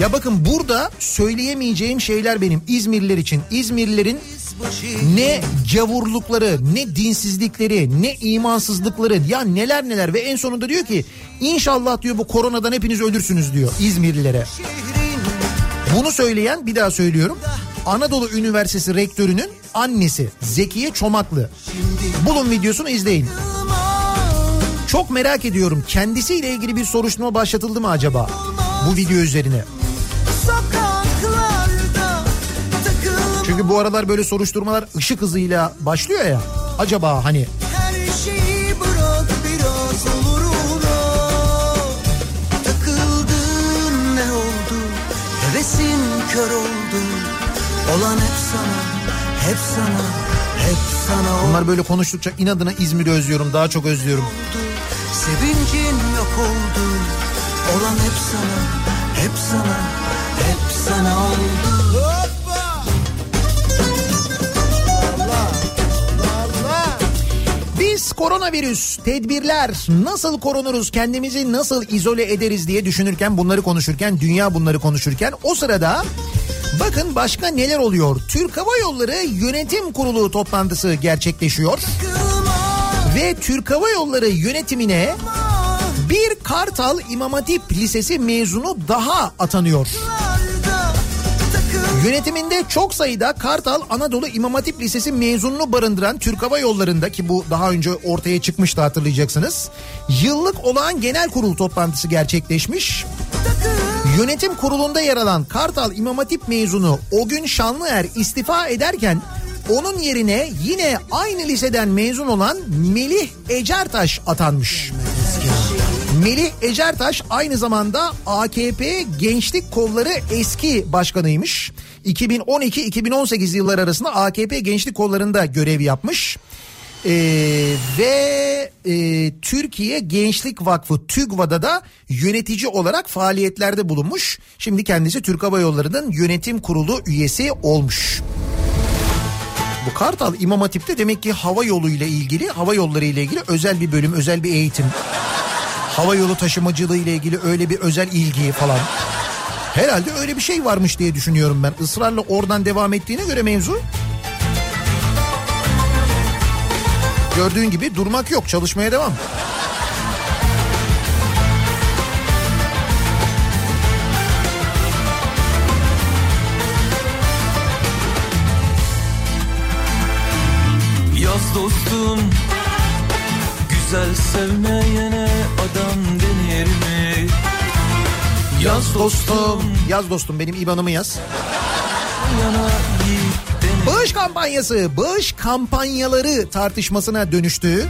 Ya bakın burada söyleyemeyeceğim şeyler benim İzmirliler için. İzmirlilerin ne gavurlukları, ne dinsizlikleri, ne imansızlıkları ya neler neler ve en sonunda diyor ki inşallah diyor bu koronadan hepiniz ölürsünüz diyor İzmirlilere. Bunu söyleyen bir daha söylüyorum. Anadolu Üniversitesi rektörünün annesi Zekiye Çomaklı. Bulun videosunu izleyin. Çok merak ediyorum kendisiyle ilgili bir soruşturma başlatıldı mı acaba bu video üzerine? Bu aralar böyle soruşturmalar ışık hızıyla başlıyor ya. Acaba hani oldu? Kör oldu. Olan hep sana hep sana hep sana oldu. Bunlar böyle konuştukça inadına İzmir'i özlüyorum daha çok özlüyorum. Sevincin yok oldu. Olan hep sana hep sana hep sana oldu Biz koronavirüs, tedbirler, nasıl korunuruz, kendimizi nasıl izole ederiz diye düşünürken, bunları konuşurken, dünya bunları konuşurken o sırada bakın başka neler oluyor. Türk Hava Yolları Yönetim Kurulu toplantısı gerçekleşiyor. Ve Türk Hava Yolları yönetimine bir Kartal İmam Hatip Lisesi mezunu daha atanıyor. Yönetiminde çok sayıda Kartal Anadolu İmam Hatip Lisesi mezununu barındıran Türk Hava Yolları'nda ki bu daha önce ortaya çıkmıştı hatırlayacaksınız. Yıllık olağan genel kurul toplantısı gerçekleşmiş. Yönetim kurulunda yer alan Kartal İmam Hatip mezunu o gün Şanlıer istifa ederken onun yerine yine aynı liseden mezun olan Melih Ecertaş atanmış. Melih Ecertaş aynı zamanda AKP Gençlik Kolları eski başkanıymış. 2012-2018 yılları arasında AKP Gençlik Kolları'nda görev yapmış. Ee, ve e, Türkiye Gençlik Vakfı TÜGVA'da da yönetici olarak faaliyetlerde bulunmuş. Şimdi kendisi Türk Hava Yolları'nın yönetim kurulu üyesi olmuş. Bu Kartal İmam Hatip'te demek ki hava yolu ile ilgili, hava yolları ile ilgili özel bir bölüm, özel bir eğitim. Hava yolu taşımacılığı ile ilgili öyle bir özel ilgi falan. Herhalde öyle bir şey varmış diye düşünüyorum ben. Israrla oradan devam ettiğine göre mevzu. Gördüğün gibi durmak yok, çalışmaya devam. Yaz dostum güzel sevmeyene adam denir mi? Yaz dostum Yaz dostum benim IBAN'ımı yaz. Bağış kampanyası, bağış kampanyaları tartışmasına dönüştü.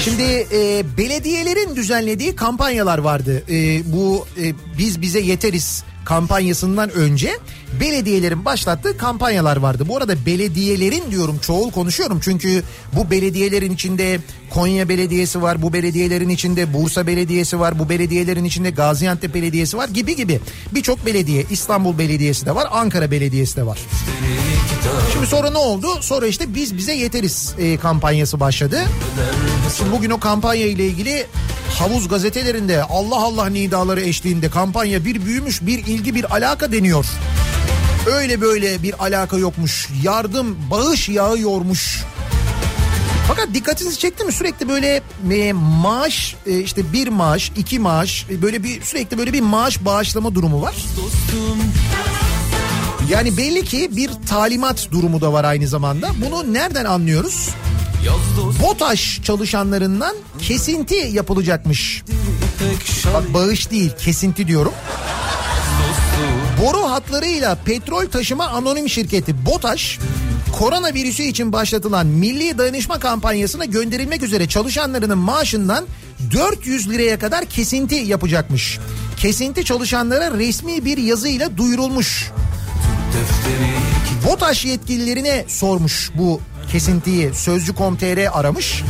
Şimdi e, belediyelerin düzenlediği kampanyalar vardı. E, bu e, biz bize yeteriz kampanyasından önce belediyelerin başlattığı kampanyalar vardı. Bu arada belediyelerin diyorum çoğul konuşuyorum çünkü bu belediyelerin içinde Konya Belediyesi var, bu belediyelerin içinde Bursa Belediyesi var, bu belediyelerin içinde Gaziantep Belediyesi var gibi gibi. Birçok belediye, İstanbul Belediyesi de var, Ankara Belediyesi de var. Şimdi sonra ne oldu? Sonra işte biz bize yeteriz e, kampanyası başladı. Şimdi bugün o kampanya ile ilgili havuz gazetelerinde Allah Allah nidaları eşliğinde kampanya bir büyümüş bir ilgi bir alaka deniyor. Öyle böyle bir alaka yokmuş. Yardım bağış yağıyormuş. Fakat dikkatinizi çekti mi sürekli böyle e, maaş e, işte bir maaş iki maaş e, böyle bir sürekli böyle bir maaş bağışlama durumu var. dostum Yani belli ki bir talimat durumu da var aynı zamanda. Bunu nereden anlıyoruz? BOTAŞ çalışanlarından kesinti yapılacakmış. Bak bağış değil kesinti diyorum. Boru hatlarıyla petrol taşıma anonim şirketi BOTAŞ koronavirüsü için başlatılan milli dayanışma kampanyasına gönderilmek üzere çalışanlarının maaşından 400 liraya kadar kesinti yapacakmış. Kesinti çalışanlara resmi bir yazıyla duyurulmuş. BOTAŞ yetkililerine sormuş bu kesintiyi Sözcü.com.tr aramış.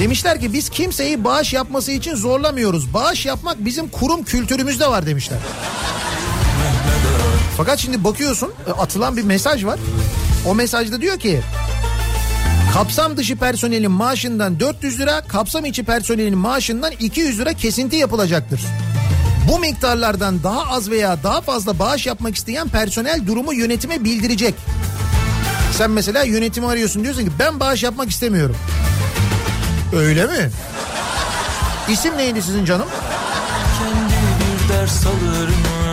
Demişler ki biz kimseyi bağış yapması için zorlamıyoruz. Bağış yapmak bizim kurum kültürümüzde var demişler. Fakat şimdi bakıyorsun e, atılan bir mesaj var. O mesajda diyor ki kapsam dışı personelin maaşından 400 lira, kapsam içi personelin maaşından 200 lira kesinti yapılacaktır. Bu miktarlardan daha az veya daha fazla bağış yapmak isteyen personel durumu yönetime bildirecek. Sen mesela yönetimi arıyorsun diyorsun ki ben bağış yapmak istemiyorum. Öyle mi? İsim neydi sizin canım?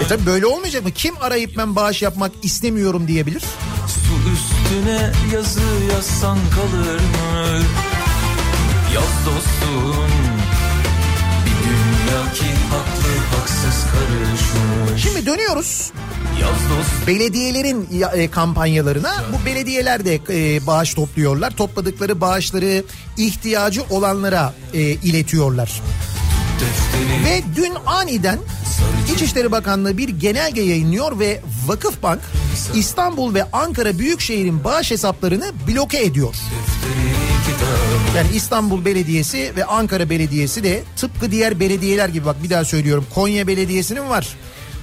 E tabi böyle olmayacak mı? Kim arayıp ben bağış yapmak istemiyorum diyebilir? Su üstüne yazı yazsan kalır mı? Yaz dostum Bir dünya ki haklı haksız karışmış Şimdi dönüyoruz belediyelerin e, kampanyalarına. Bu belediyeler de e, bağış topluyorlar. Topladıkları bağışları ihtiyacı olanlara e, iletiyorlar. Ve dün aniden İçişleri Bakanlığı bir genelge yayınlıyor ve Vakıfbank İstanbul ve Ankara Büyükşehir'in bağış hesaplarını bloke ediyor. Yani İstanbul Belediyesi ve Ankara Belediyesi de tıpkı diğer belediyeler gibi bak bir daha söylüyorum. Konya Belediyesi'nin var.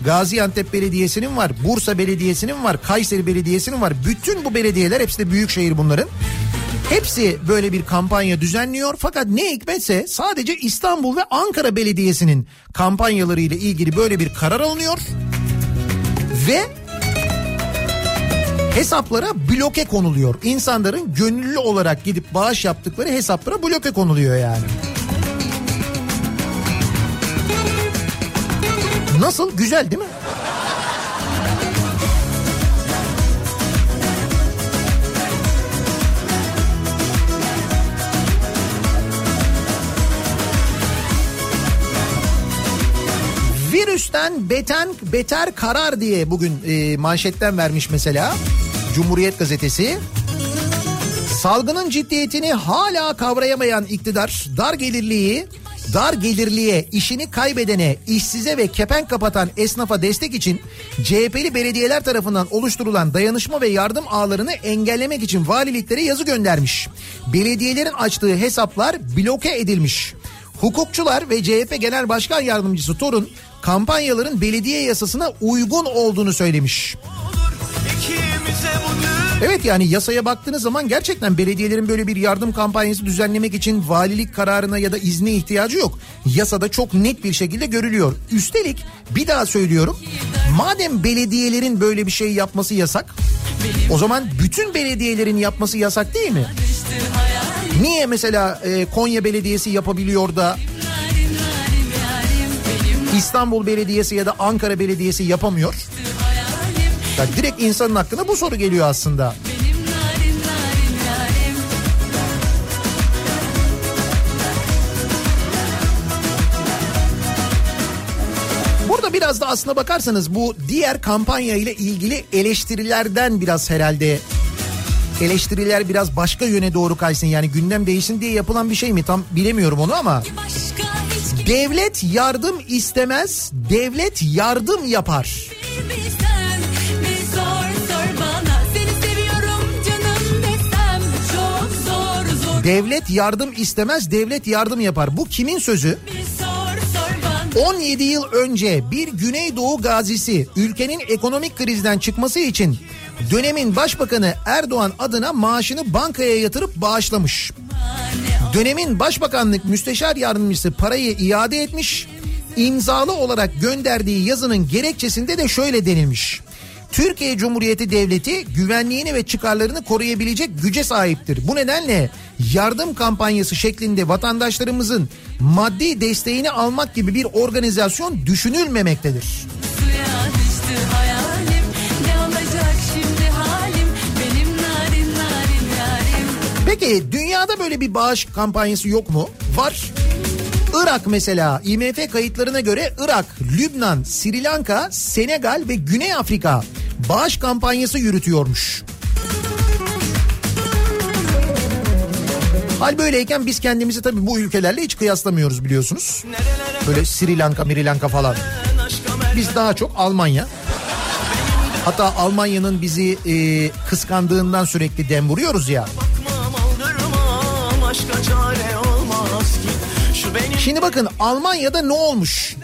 Gaziantep Belediyesi'nin var. Bursa Belediyesi'nin var. Kayseri Belediyesi'nin var. Bütün bu belediyeler hepsi de büyük şehir bunların. Hepsi böyle bir kampanya düzenliyor fakat ne hikmetse sadece İstanbul ve Ankara Belediyesi'nin kampanyaları ile ilgili böyle bir karar alınıyor. Ve hesaplara bloke konuluyor. İnsanların gönüllü olarak gidip bağış yaptıkları hesaplara bloke konuluyor yani. Nasıl? Güzel değil mi? Virüsten beten beter karar diye bugün e, manşetten vermiş mesela Cumhuriyet gazetesi. Salgının ciddiyetini hala kavrayamayan iktidar dar gelirliği dar gelirliye, işini kaybedene, işsize ve kepenk kapatan esnafa destek için CHP'li belediyeler tarafından oluşturulan dayanışma ve yardım ağlarını engellemek için valiliklere yazı göndermiş. Belediyelerin açtığı hesaplar bloke edilmiş. Hukukçular ve CHP Genel Başkan Yardımcısı Torun kampanyaların belediye yasasına uygun olduğunu söylemiş. Evet yani yasaya baktığınız zaman gerçekten belediyelerin böyle bir yardım kampanyası düzenlemek için valilik kararına ya da izne ihtiyacı yok. Yasada çok net bir şekilde görülüyor. Üstelik bir daha söylüyorum. Madem belediyelerin böyle bir şey yapması yasak, o zaman bütün belediyelerin yapması yasak değil mi? Niye mesela e, Konya Belediyesi yapabiliyor da İstanbul Belediyesi ya da Ankara Belediyesi yapamıyor? Ya direkt insanın aklına bu soru geliyor aslında. Burada biraz da aslına bakarsanız bu diğer kampanya ile ilgili eleştirilerden biraz herhalde eleştiriler biraz başka yöne doğru kaysın. Yani gündem değişsin diye yapılan bir şey mi tam bilemiyorum onu ama. Başka devlet yardım istemez, devlet yardım yapar. Devlet yardım istemez, devlet yardım yapar. Bu kimin sözü? Bir sor sor bana. 17 yıl önce bir Güneydoğu gazisi ülkenin ekonomik krizden çıkması için dönemin başbakanı Erdoğan adına maaşını bankaya yatırıp bağışlamış. Dönemin başbakanlık müsteşar yardımcısı parayı iade etmiş. İmzalı olarak gönderdiği yazının gerekçesinde de şöyle denilmiş. Türkiye Cumhuriyeti Devleti güvenliğini ve çıkarlarını koruyabilecek güce sahiptir. Bu nedenle yardım kampanyası şeklinde vatandaşlarımızın maddi desteğini almak gibi bir organizasyon düşünülmemektedir. Suya. Peki dünyada böyle bir bağış kampanyası yok mu? Var. Irak mesela IMF kayıtlarına göre Irak, Lübnan, Sri Lanka, Senegal ve Güney Afrika bağış kampanyası yürütüyormuş. Hal böyleyken biz kendimizi tabii bu ülkelerle hiç kıyaslamıyoruz biliyorsunuz. Böyle Sri Lanka, Sri Lanka falan. Biz daha çok Almanya. Hatta Almanya'nın bizi e, kıskandığından sürekli dem vuruyoruz ya. Şimdi bakın Almanya'da ne olmuş?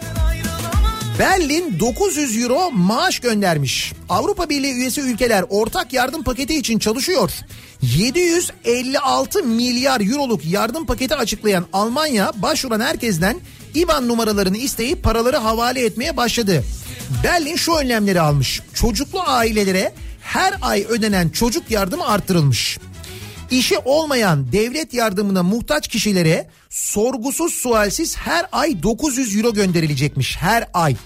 Berlin 900 euro maaş göndermiş. Avrupa Birliği üyesi ülkeler ortak yardım paketi için çalışıyor. 756 milyar euroluk yardım paketi açıklayan Almanya başvuran herkesten IBAN numaralarını isteyip paraları havale etmeye başladı. Berlin şu önlemleri almış. Çocuklu ailelere her ay ödenen çocuk yardımı arttırılmış. İşi olmayan devlet yardımına muhtaç kişilere sorgusuz sualsiz her ay 900 euro gönderilecekmiş her ay.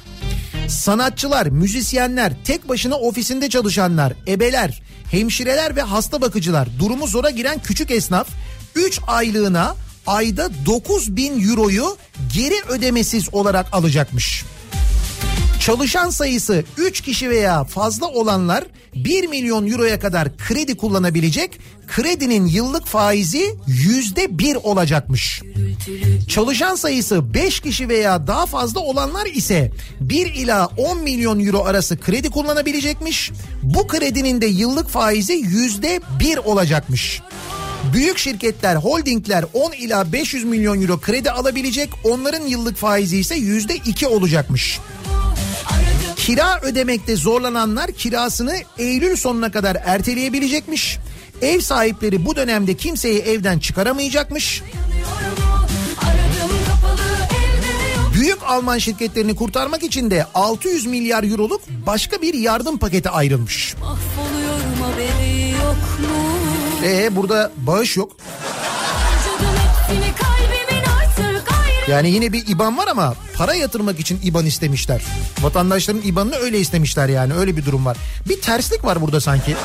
Sanatçılar, müzisyenler, tek başına ofisinde çalışanlar, ebeler, hemşireler ve hasta bakıcılar, durumu zora giren küçük esnaf 3 aylığına ayda 9000 euroyu geri ödemesiz olarak alacakmış. Çalışan sayısı 3 kişi veya fazla olanlar 1 milyon euroya kadar kredi kullanabilecek. Kredinin yıllık faizi yüzde bir olacakmış. Çalışan sayısı 5 kişi veya daha fazla olanlar ise 1 ila 10 milyon euro arası kredi kullanabilecekmiş. Bu kredinin de yıllık faizi yüzde bir olacakmış. Büyük şirketler, holdingler 10 ila 500 milyon euro kredi alabilecek. Onların yıllık faizi ise yüzde iki olacakmış. Kira ödemekte zorlananlar kirasını Eylül sonuna kadar erteleyebilecekmiş. Ev sahipleri bu dönemde kimseyi evden çıkaramayacakmış. Büyük Alman şirketlerini kurtarmak için de 600 milyar euroluk başka bir yardım paketi ayrılmış. Ee burada bağış yok. Yani yine bir IBAN var ama para yatırmak için IBAN istemişler. Vatandaşların IBAN'ını öyle istemişler yani öyle bir durum var. Bir terslik var burada sanki.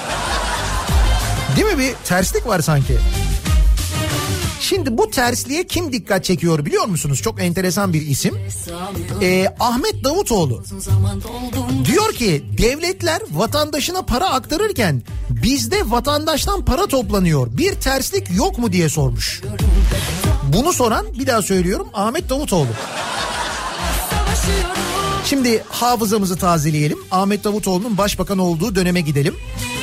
Değil mi bir terslik var sanki. Şimdi bu tersliğe kim dikkat çekiyor biliyor musunuz? Çok enteresan bir isim. Ee, Ahmet Davutoğlu. Diyor ki devletler vatandaşına para aktarırken bizde vatandaştan para toplanıyor. Bir terslik yok mu diye sormuş. Bunu soran bir daha söylüyorum Ahmet Davutoğlu. Şimdi hafızamızı tazeleyelim. Ahmet Davutoğlu'nun başbakan olduğu döneme gidelim.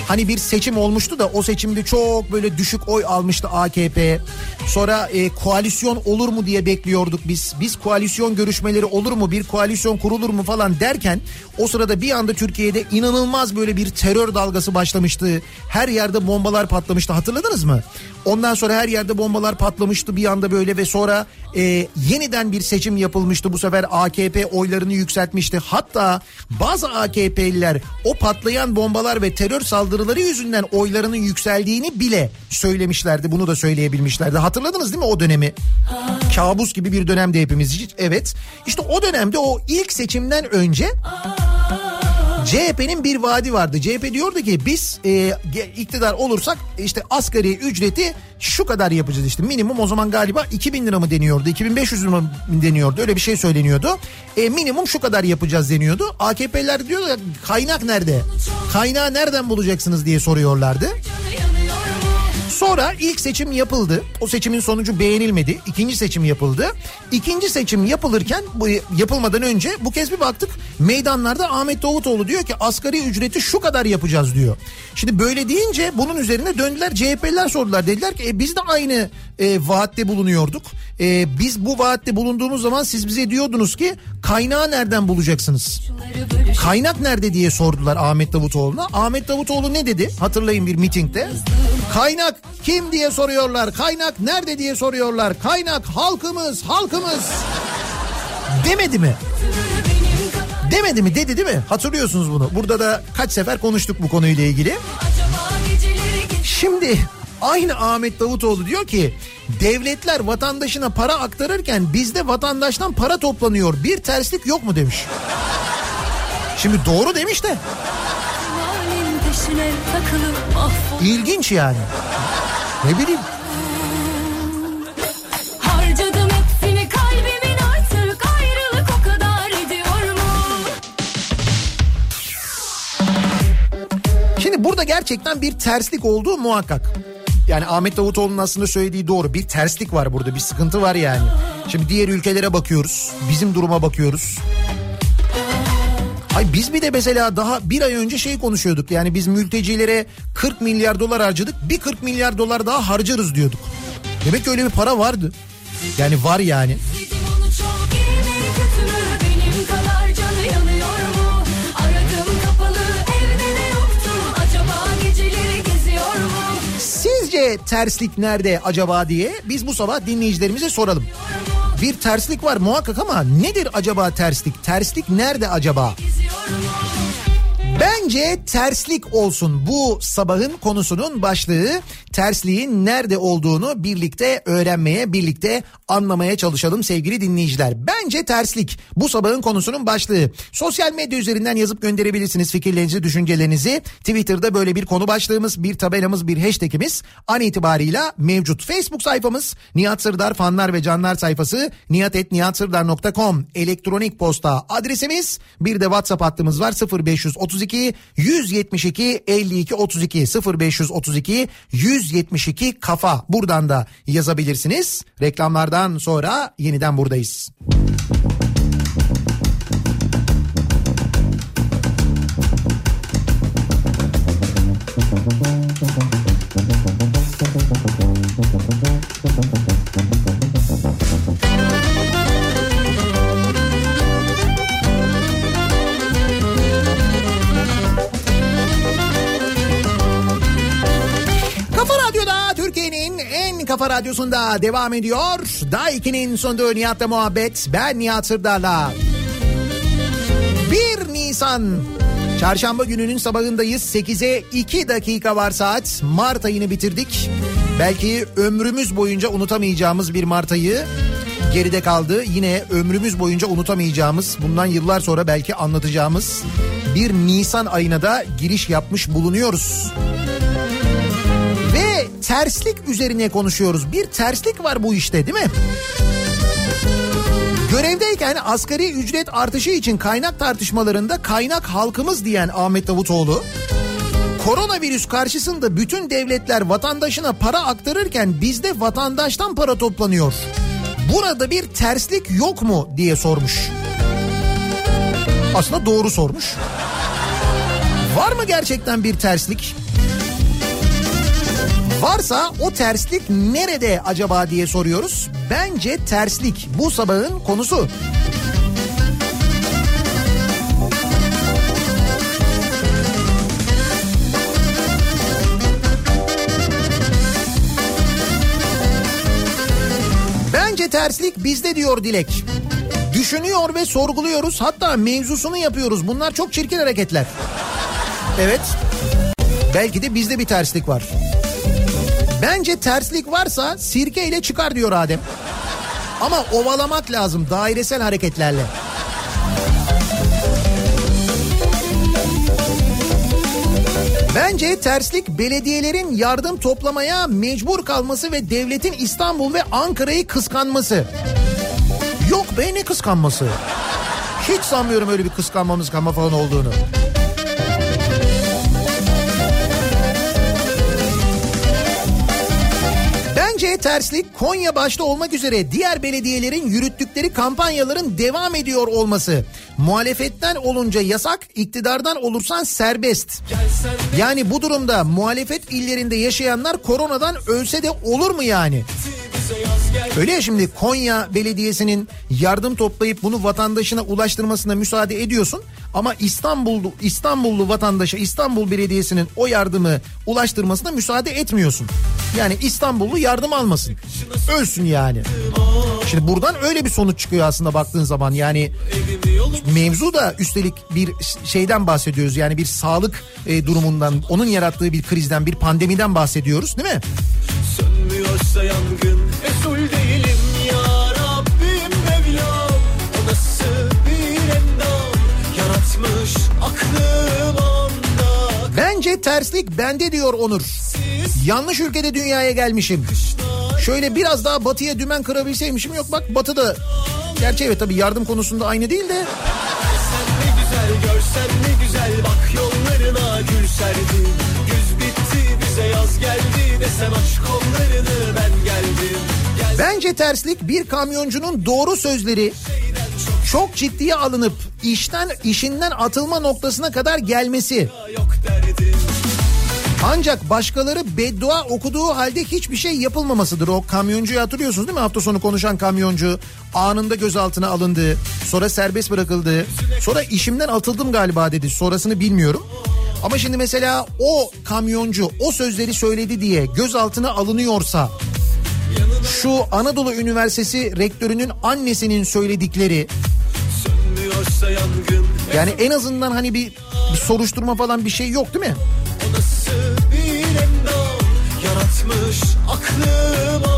Hani bir seçim olmuştu da o seçimde çok böyle düşük oy almıştı AKP. Sonra e, koalisyon olur mu diye bekliyorduk biz. Biz koalisyon görüşmeleri olur mu bir koalisyon kurulur mu falan derken o sırada bir anda Türkiye'de inanılmaz böyle bir terör dalgası başlamıştı. Her yerde bombalar patlamıştı hatırladınız mı? Ondan sonra her yerde bombalar patlamıştı bir anda böyle ve sonra e, yeniden bir seçim yapılmıştı. Bu sefer AKP oylarını yükseltmişti. Hatta bazı AKP'liler o patlayan bombalar ve terör saldırıları yüzünden oylarının yükseldiğini bile söylemişlerdi. Bunu da söyleyebilmişlerdi. Hatırladınız değil mi o dönemi? Kabus gibi bir dönemde hepimiz. Evet. İşte o dönemde o ilk seçimden önce CHP'nin bir vaadi vardı. CHP diyordu ki biz e, iktidar olursak işte asgari ücreti şu kadar yapacağız işte minimum o zaman galiba 2000 lira mı deniyordu 2500 lira mı deniyordu öyle bir şey söyleniyordu. E, minimum şu kadar yapacağız deniyordu. AKP'liler diyor kaynak nerede? Kaynağı nereden bulacaksınız diye soruyorlardı. Sonra ilk seçim yapıldı. O seçimin sonucu beğenilmedi. İkinci seçim yapıldı. İkinci seçim yapılırken bu yapılmadan önce bu kez bir baktık meydanlarda Ahmet Davutoğlu diyor ki asgari ücreti şu kadar yapacağız diyor. Şimdi böyle deyince bunun üzerine döndüler CHP'liler sordular. Dediler ki e, biz de aynı e, vaatte bulunuyorduk. E, biz bu vaatte bulunduğumuz zaman siz bize diyordunuz ki kaynağı nereden bulacaksınız? Kaynak nerede diye sordular Ahmet Davutoğlu'na. Ahmet Davutoğlu ne dedi? Hatırlayın bir mitingde. Kaynak kim diye soruyorlar. Kaynak nerede diye soruyorlar. Kaynak halkımız, halkımız. Demedi mi? Demedi mi? Dedi değil mi? Hatırlıyorsunuz bunu. Burada da kaç sefer konuştuk bu konuyla ilgili. Şimdi aynı Ahmet Davutoğlu diyor ki devletler vatandaşına para aktarırken bizde vatandaştan para toplanıyor. Bir terslik yok mu demiş. Şimdi doğru demiş de peşine takılıp mahvol. ilginç yani. Ne bileyim Harcadım hepsini kalbimin artık ayrılık o kadar ediyor mu? Şimdi burada gerçekten bir terslik olduğu muhakkak. Yani Ahmet Davutoğlu'nun aslında söylediği doğru. Bir terslik var burada, bir sıkıntı var yani. Şimdi diğer ülkelere bakıyoruz, bizim duruma bakıyoruz. Ay biz bir de mesela daha bir ay önce şey konuşuyorduk. Yani biz mültecilere 40 milyar dolar harcadık. Bir 40 milyar dolar daha harcarız diyorduk. Demek ki öyle bir para vardı. Yani var yani. Sizce terslik nerede acaba diye biz bu sabah dinleyicilerimize soralım. Bir terslik var muhakkak ama nedir acaba terslik? Terslik nerede acaba? Bence terslik olsun bu sabahın konusunun başlığı. Tersliğin nerede olduğunu birlikte öğrenmeye, birlikte anlamaya çalışalım sevgili dinleyiciler. Bence terslik bu sabahın konusunun başlığı. Sosyal medya üzerinden yazıp gönderebilirsiniz fikirlerinizi, düşüncelerinizi. Twitter'da böyle bir konu başlığımız, bir tabelamız, bir hashtagimiz an itibarıyla mevcut. Facebook sayfamız Nihat Sırdar fanlar ve canlar sayfası nihatetnihatsırdar.com elektronik posta adresimiz. Bir de WhatsApp hattımız var 0532 172 52 32 0532 172 kafa. Buradan da yazabilirsiniz. Reklamlardan sonra yeniden buradayız. Kafa kafa radyosunda devam ediyor. 2'nin sonunda Nihat'la muhabbet. Ben Nihat Sırdar'la. 1 Nisan Çarşamba gününün sabahındayız. 8'e 2 dakika var saat. Mart ayını bitirdik. Belki ömrümüz boyunca unutamayacağımız bir Mart ayı geride kaldı. Yine ömrümüz boyunca unutamayacağımız, bundan yıllar sonra belki anlatacağımız bir Nisan ayına da giriş yapmış bulunuyoruz. Terslik üzerine konuşuyoruz. Bir terslik var bu işte değil mi? Görevdeyken asgari ücret artışı için kaynak tartışmalarında kaynak halkımız diyen Ahmet Davutoğlu koronavirüs karşısında bütün devletler vatandaşına para aktarırken bizde vatandaştan para toplanıyor. Burada bir terslik yok mu diye sormuş. Aslında doğru sormuş. Var mı gerçekten bir terslik? Varsa o terslik nerede acaba diye soruyoruz. Bence terslik bu sabahın konusu. Bence terslik bizde diyor Dilek. Düşünüyor ve sorguluyoruz hatta mevzusunu yapıyoruz. Bunlar çok çirkin hareketler. Evet. Belki de bizde bir terslik var. Bence terslik varsa sirke ile çıkar diyor Adem. Ama ovalamak lazım dairesel hareketlerle. Bence terslik belediyelerin yardım toplamaya mecbur kalması ve devletin İstanbul ve Ankara'yı kıskanması. Yok be ne kıskanması? Hiç sanmıyorum öyle bir kıskanmamız kanma falan olduğunu. Terslik Konya başta olmak üzere diğer belediyelerin yürüttükleri kampanyaların devam ediyor olması. Muhalefetten olunca yasak, iktidardan olursan serbest. Yani bu durumda muhalefet illerinde yaşayanlar koronadan ölse de olur mu yani? Öyle ya şimdi Konya Belediyesi'nin yardım toplayıp bunu vatandaşına ulaştırmasına müsaade ediyorsun ama İstanbullu İstanbullu vatandaşa İstanbul Belediyesi'nin o yardımı ulaştırmasına müsaade etmiyorsun. Yani İstanbullu yardım almasın. Ölsün yani. Şimdi buradan öyle bir sonuç çıkıyor aslında baktığın zaman. Yani mevzu da üstelik bir şeyden bahsediyoruz. Yani bir sağlık e, durumundan, onun yarattığı bir krizden, bir pandemiden bahsediyoruz değil mi? Sönmüyorsa yangın Bence terslik bende diyor Onur. Yanlış ülkede dünyaya gelmişim. Şöyle biraz daha batıya dümen kırabilseymişim yok bak batıda. Gerçi evet tabii yardım konusunda aynı değil de. Ne güzel görsen ne güzel Bak yollarına gül serdim Güz bitti bize yaz geldi Desem geldim Gel Bence terslik bir kamyoncunun doğru sözleri çok ciddiye alınıp işten işinden atılma noktasına kadar gelmesi. Ancak başkaları beddua okuduğu halde hiçbir şey yapılmamasıdır. O kamyoncuyu hatırlıyorsunuz değil mi? Hafta sonu konuşan kamyoncu anında gözaltına alındı. Sonra serbest bırakıldı. Sonra işimden atıldım galiba dedi. Sonrasını bilmiyorum. Ama şimdi mesela o kamyoncu o sözleri söyledi diye gözaltına alınıyorsa şu Anadolu Üniversitesi rektörünün annesinin söyledikleri. Yani en azından hani bir, bir soruşturma falan bir şey yok değil mi? Yaratmış aklım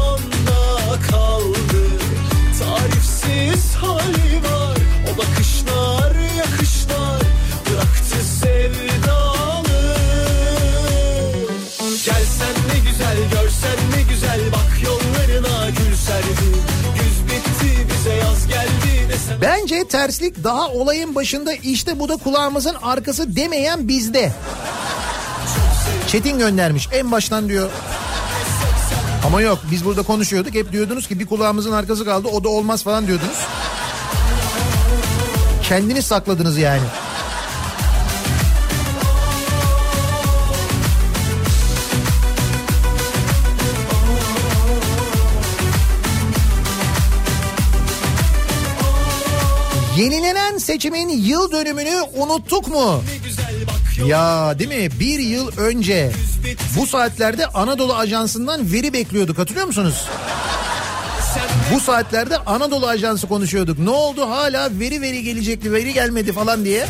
terslik daha olayın başında işte bu da kulağımızın arkası demeyen bizde. Çetin göndermiş en baştan diyor. Ama yok biz burada konuşuyorduk hep diyordunuz ki bir kulağımızın arkası kaldı o da olmaz falan diyordunuz. Kendiniz sakladınız yani. Yenilenen seçimin yıl dönümünü unuttuk mu? Ya değil mi? Bir yıl önce bu saatlerde Anadolu Ajansı'ndan veri bekliyorduk hatırlıyor musunuz? Bu saatlerde Anadolu Ajansı konuşuyorduk. Ne oldu hala veri veri gelecekti veri gelmedi falan diye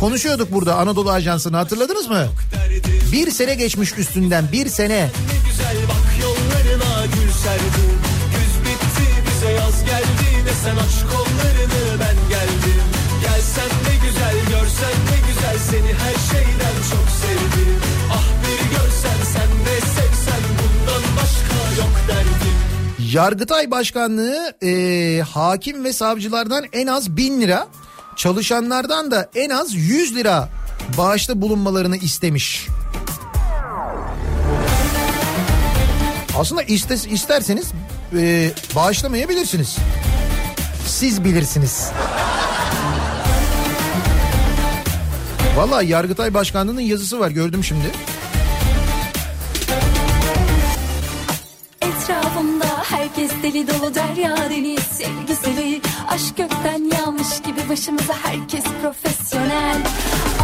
konuşuyorduk burada Anadolu Ajansı'nı hatırladınız mı? Bir sene geçmiş üstünden bir sene. bak yollarına gül serdim Güz bitti bize yaz geldi desen aç kollarını Yargıtay Başkanlığı e, hakim ve savcılardan en az bin lira, çalışanlardan da en az 100 lira bağışta bulunmalarını istemiş. Aslında iste, isterseniz e, bağışlamayabilirsiniz. Siz bilirsiniz. Valla Yargıtay Başkanlığı'nın yazısı var gördüm şimdi. Herkes deli dolu derya deniz sevgisi Aşk gökten yağmış gibi başımıza herkes profesyonel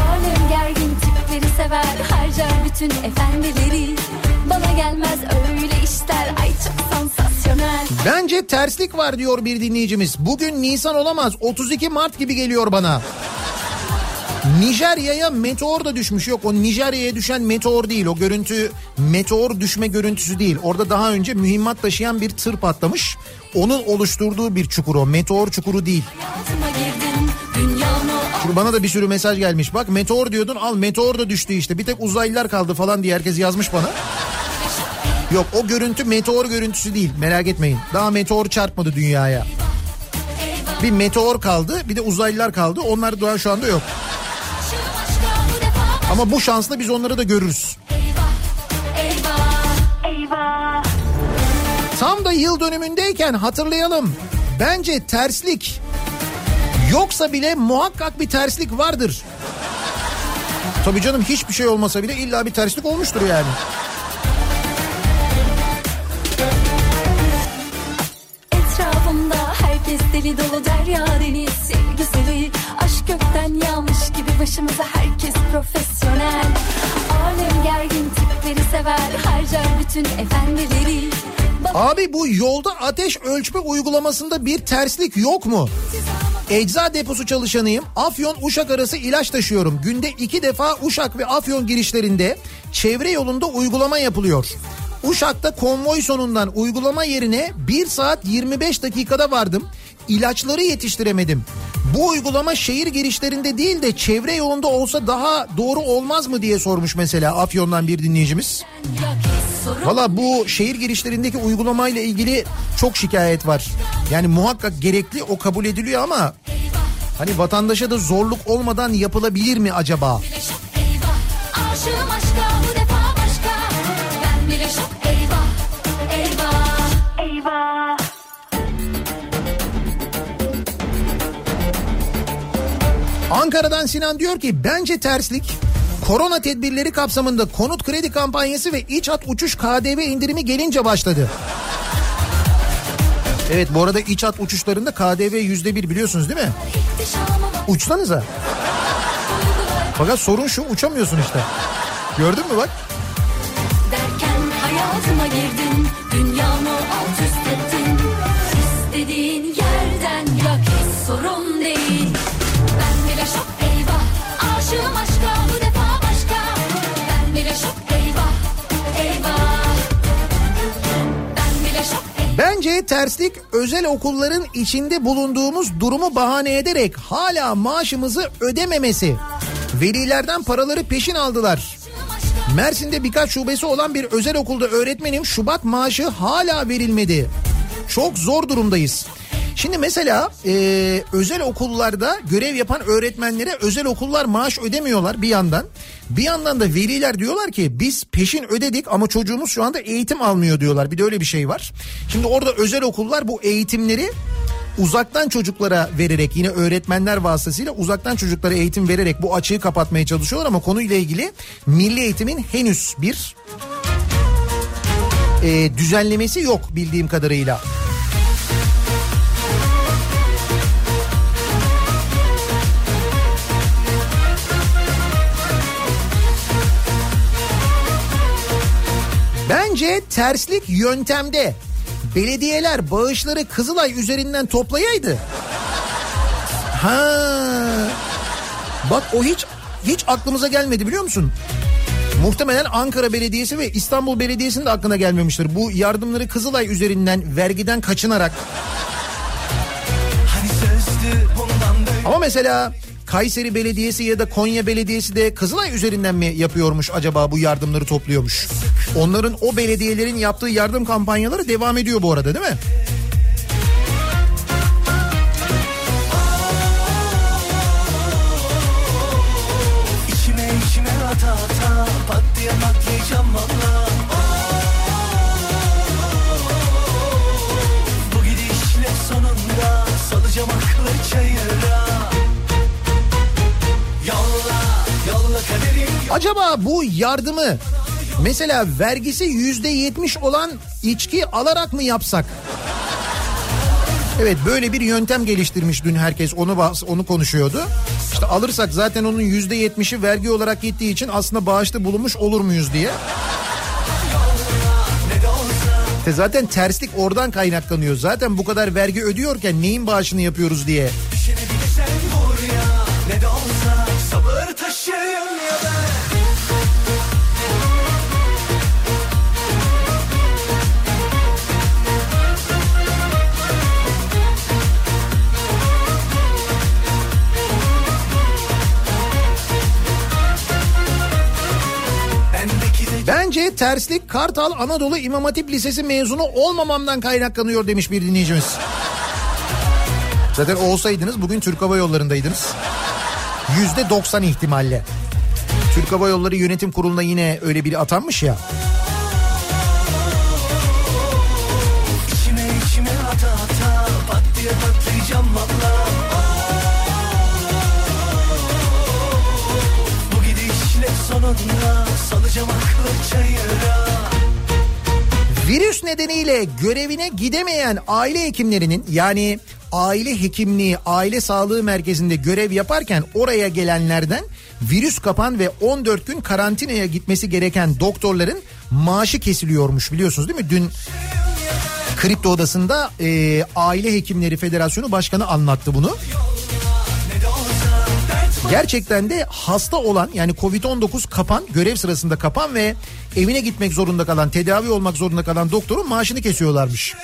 Alem gergin tipleri sever harcar bütün efendileri Bana gelmez öyle işler ay çok sansasyonel Bence terslik var diyor bir dinleyicimiz. Bugün Nisan olamaz 32 Mart gibi geliyor bana. Nijerya'ya meteor da düşmüş. Yok o Nijerya'ya düşen meteor değil. O görüntü meteor düşme görüntüsü değil. Orada daha önce mühimmat taşıyan bir tır patlamış. Onun oluşturduğu bir çukur o. Meteor çukuru değil. Şimdi bana da bir sürü mesaj gelmiş. Bak meteor diyordun al meteor da düştü işte. Bir tek uzaylılar kaldı falan diye herkes yazmış bana. Yok o görüntü meteor görüntüsü değil merak etmeyin. Daha meteor çarpmadı dünyaya. Bir meteor kaldı bir de uzaylılar kaldı. Onlar daha şu anda yok. Ama bu şansla biz onları da görürüz. Tam da yıl dönümündeyken hatırlayalım. Bence terslik. Yoksa bile muhakkak bir terslik vardır. Tabii canım hiçbir şey olmasa bile illa bir terslik olmuştur yani. Etrafımda herkes deli dolu derya deniz sevgisi Aşk gökten yağmış başımıza herkes profesyonel Alem gergin tipleri sever harcar bütün efendileri Abi bu yolda ateş ölçme uygulamasında bir terslik yok mu? Ecza deposu çalışanıyım. Afyon Uşak arası ilaç taşıyorum. Günde iki defa Uşak ve Afyon girişlerinde çevre yolunda uygulama yapılıyor. Uşak'ta konvoy sonundan uygulama yerine 1 saat 25 dakikada vardım. İlaçları yetiştiremedim. Bu uygulama şehir girişlerinde değil de çevre yolunda olsa daha doğru olmaz mı diye sormuş mesela Afyon'dan bir dinleyicimiz. Valla bu şehir girişlerindeki uygulamayla ilgili çok şikayet var. Yani muhakkak gerekli o kabul ediliyor ama hani vatandaşa da zorluk olmadan yapılabilir mi acaba? Aşığım aşka Ankara'dan Sinan diyor ki bence terslik korona tedbirleri kapsamında konut kredi kampanyası ve iç hat uçuş KDV indirimi gelince başladı. Evet bu arada iç hat uçuşlarında KDV yüzde bir biliyorsunuz değil mi? Uçsanıza. Fakat sorun şu uçamıyorsun işte. Gördün mü bak? Derken hayatıma girdin Dünyamı alt üst ettin İstediğin yerden yak hiç sorun değil Bence terslik özel okulların içinde bulunduğumuz durumu bahane ederek hala maaşımızı ödememesi. Velilerden paraları peşin aldılar. Mersin'de birkaç şubesi olan bir özel okulda öğretmenim Şubat maaşı hala verilmedi. Çok zor durumdayız. Şimdi mesela e, özel okullarda görev yapan öğretmenlere özel okullar maaş ödemiyorlar bir yandan. Bir yandan da veliler diyorlar ki biz peşin ödedik ama çocuğumuz şu anda eğitim almıyor diyorlar. Bir de öyle bir şey var. Şimdi orada özel okullar bu eğitimleri uzaktan çocuklara vererek yine öğretmenler vasıtasıyla uzaktan çocuklara eğitim vererek bu açığı kapatmaya çalışıyorlar ama konuyla ilgili milli eğitimin henüz bir e, düzenlemesi yok bildiğim kadarıyla. Bence terslik yöntemde. Belediyeler bağışları Kızılay üzerinden toplayaydı. Ha. Bak o hiç hiç aklımıza gelmedi biliyor musun? Muhtemelen Ankara Belediyesi ve İstanbul Belediyesi'nin de aklına gelmemiştir. Bu yardımları Kızılay üzerinden vergiden kaçınarak. Hani Ama mesela Kayseri Belediyesi ya da Konya Belediyesi de Kızılay üzerinden mi yapıyormuş acaba bu yardımları topluyormuş? Onların o belediyelerin yaptığı yardım kampanyaları devam ediyor bu arada değil mi? Acaba bu yardımı mesela vergisi yüzde yetmiş olan içki alarak mı yapsak? Evet böyle bir yöntem geliştirmiş dün herkes onu onu konuşuyordu. İşte alırsak zaten onun yüzde yetmişi vergi olarak gittiği için aslında bağışta bulunmuş olur muyuz diye. İşte zaten terslik oradan kaynaklanıyor. Zaten bu kadar vergi ödüyorken neyin bağışını yapıyoruz diye. Bence terslik Kartal Anadolu İmam Hatip Lisesi mezunu olmamamdan kaynaklanıyor demiş bir dinleyicimiz. Zaten olsaydınız bugün Türk Hava Yolları'ndaydınız. Yüzde 90 ihtimalle. Türk Hava Yolları Yönetim Kurulu'na yine öyle biri atanmış ya. Virüs nedeniyle görevine gidemeyen aile hekimlerinin yani aile hekimliği, aile sağlığı merkezinde görev yaparken oraya gelenlerden virüs kapan ve 14 gün karantinaya gitmesi gereken doktorların maaşı kesiliyormuş biliyorsunuz değil mi? Dün Kripto Odası'nda e, Aile Hekimleri Federasyonu Başkanı anlattı bunu. Gerçekten de hasta olan yani Covid-19 kapan görev sırasında kapan ve evine gitmek zorunda kalan tedavi olmak zorunda kalan doktorun maaşını kesiyorlarmış.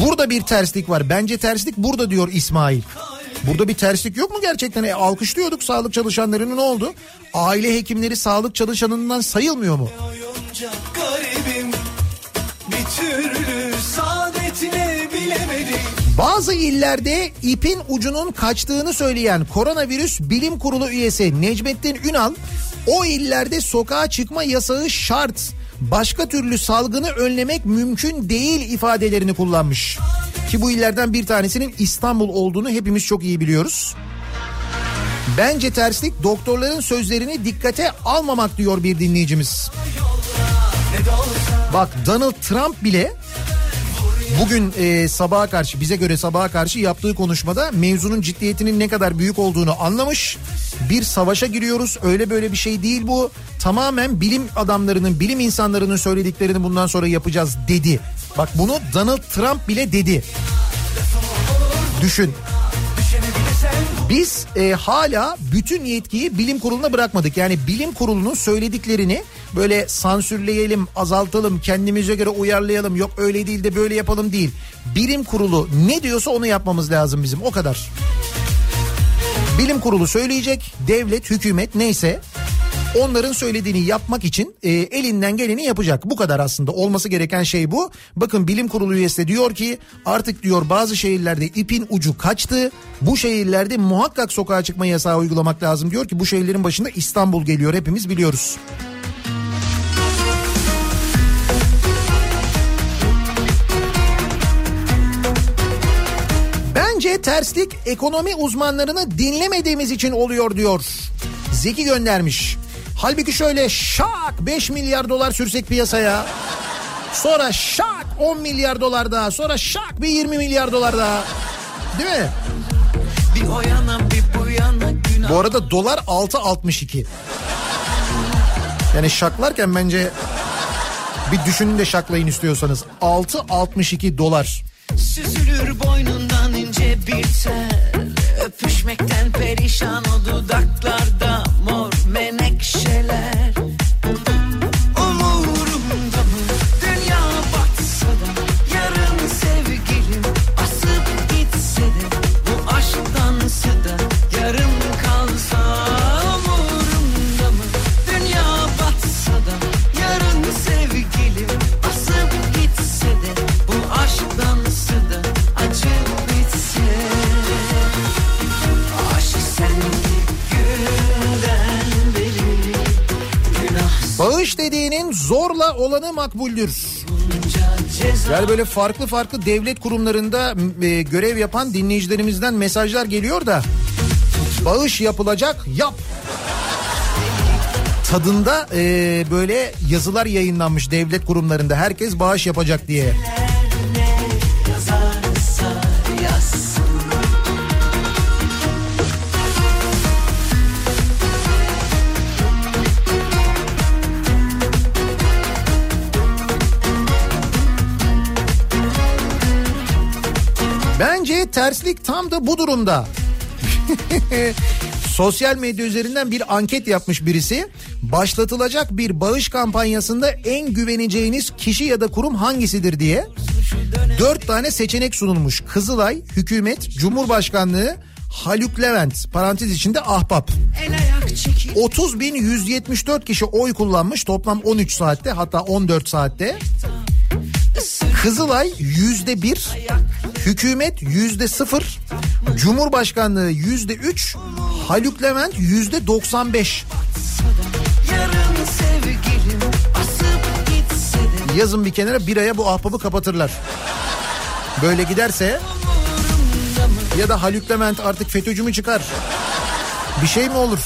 Burada bir terslik var. Bence terslik burada diyor İsmail. Burada bir terslik yok mu gerçekten? E, alkışlıyorduk sağlık çalışanlarının ne oldu? Aile hekimleri sağlık çalışanından sayılmıyor mu? Garibim Bir türlü bilemedim Bazı illerde ipin ucunun kaçtığını söyleyen koronavirüs bilim kurulu üyesi Necmettin Ünal o illerde sokağa çıkma yasağı şart. Başka türlü salgını önlemek mümkün değil ifadelerini kullanmış. Ki bu illerden bir tanesinin İstanbul olduğunu hepimiz çok iyi biliyoruz. Bence terslik doktorların sözlerini dikkate almamak diyor bir dinleyicimiz. Bak Donald Trump bile bugün e, sabaha karşı bize göre sabaha karşı yaptığı konuşmada mevzunun ciddiyetinin ne kadar büyük olduğunu anlamış. Bir savaşa giriyoruz öyle böyle bir şey değil bu. Tamamen bilim adamlarının bilim insanlarının söylediklerini bundan sonra yapacağız dedi. Bak bunu Donald Trump bile dedi. Düşün. Biz e, hala bütün yetkiyi bilim kuruluna bırakmadık. Yani bilim kurulunun söylediklerini böyle sansürleyelim, azaltalım, kendimize göre uyarlayalım. Yok öyle değil de böyle yapalım değil. Bilim kurulu ne diyorsa onu yapmamız lazım bizim o kadar. Bilim kurulu söyleyecek, devlet, hükümet neyse onların söylediğini yapmak için e, elinden geleni yapacak. Bu kadar aslında olması gereken şey bu. Bakın bilim kurulu üyesi de diyor ki artık diyor bazı şehirlerde ipin ucu kaçtı. Bu şehirlerde muhakkak sokağa çıkma yasağı uygulamak lazım diyor ki bu şehirlerin başında İstanbul geliyor hepimiz biliyoruz. Bence terslik ekonomi uzmanlarını dinlemediğimiz için oluyor diyor. Zeki göndermiş. Halbuki şöyle şak 5 milyar dolar sürsek piyasaya. Sonra şak 10 milyar dolar daha. Sonra şak bir 20 milyar dolar daha. Değil mi? Bir o yana bir bu yana günah Bu arada dolar 6.62. Yani şaklarken bence bir düşünün de şaklayın istiyorsanız. 6.62 dolar. Süzülür boynundan tel Öpüşmekten perişan o dudaklarda Dediğinin zorla olanı makbuldür. Yani böyle farklı farklı devlet kurumlarında e, görev yapan dinleyicilerimizden mesajlar geliyor da bağış yapılacak yap. Tadında e, böyle yazılar yayınlanmış devlet kurumlarında herkes bağış yapacak diye. Terslik tam da bu durumda. [laughs] Sosyal medya üzerinden bir anket yapmış birisi. Başlatılacak bir bağış kampanyasında en güveneceğiniz kişi ya da kurum hangisidir diye. Dört tane seçenek sunulmuş. Kızılay, hükümet, cumhurbaşkanlığı, Haluk Levent parantez içinde ahbap. 30 bin 174 kişi oy kullanmış toplam 13 saatte hatta 14 saatte. Kızılay yüzde bir, hükümet yüzde sıfır, Cumhurbaşkanlığı yüzde üç, Haluk Levent yüzde 95. Yarın sevgilim asıp gitse de Yazın bir kenara bir aya bu ahbabı kapatırlar. Böyle giderse ya da Haluk Levent artık FETÖ'cü mü çıkar? Bir şey mi olur?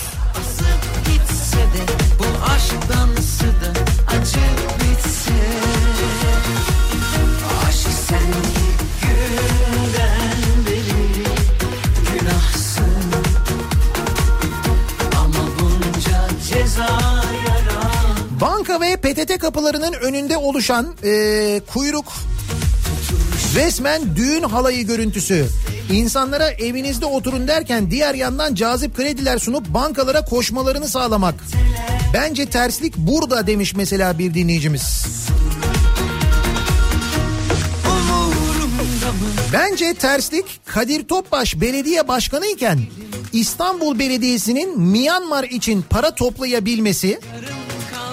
Kapılarının önünde oluşan eee, kuyruk resmen düğün halayı görüntüsü. İnsanlara evinizde oturun derken diğer yandan cazip krediler sunup bankalara koşmalarını sağlamak. Bence terslik burada demiş mesela bir dinleyicimiz. Bence terslik Kadir Topbaş belediye başkanı iken İstanbul Belediyesi'nin Myanmar için para toplayabilmesi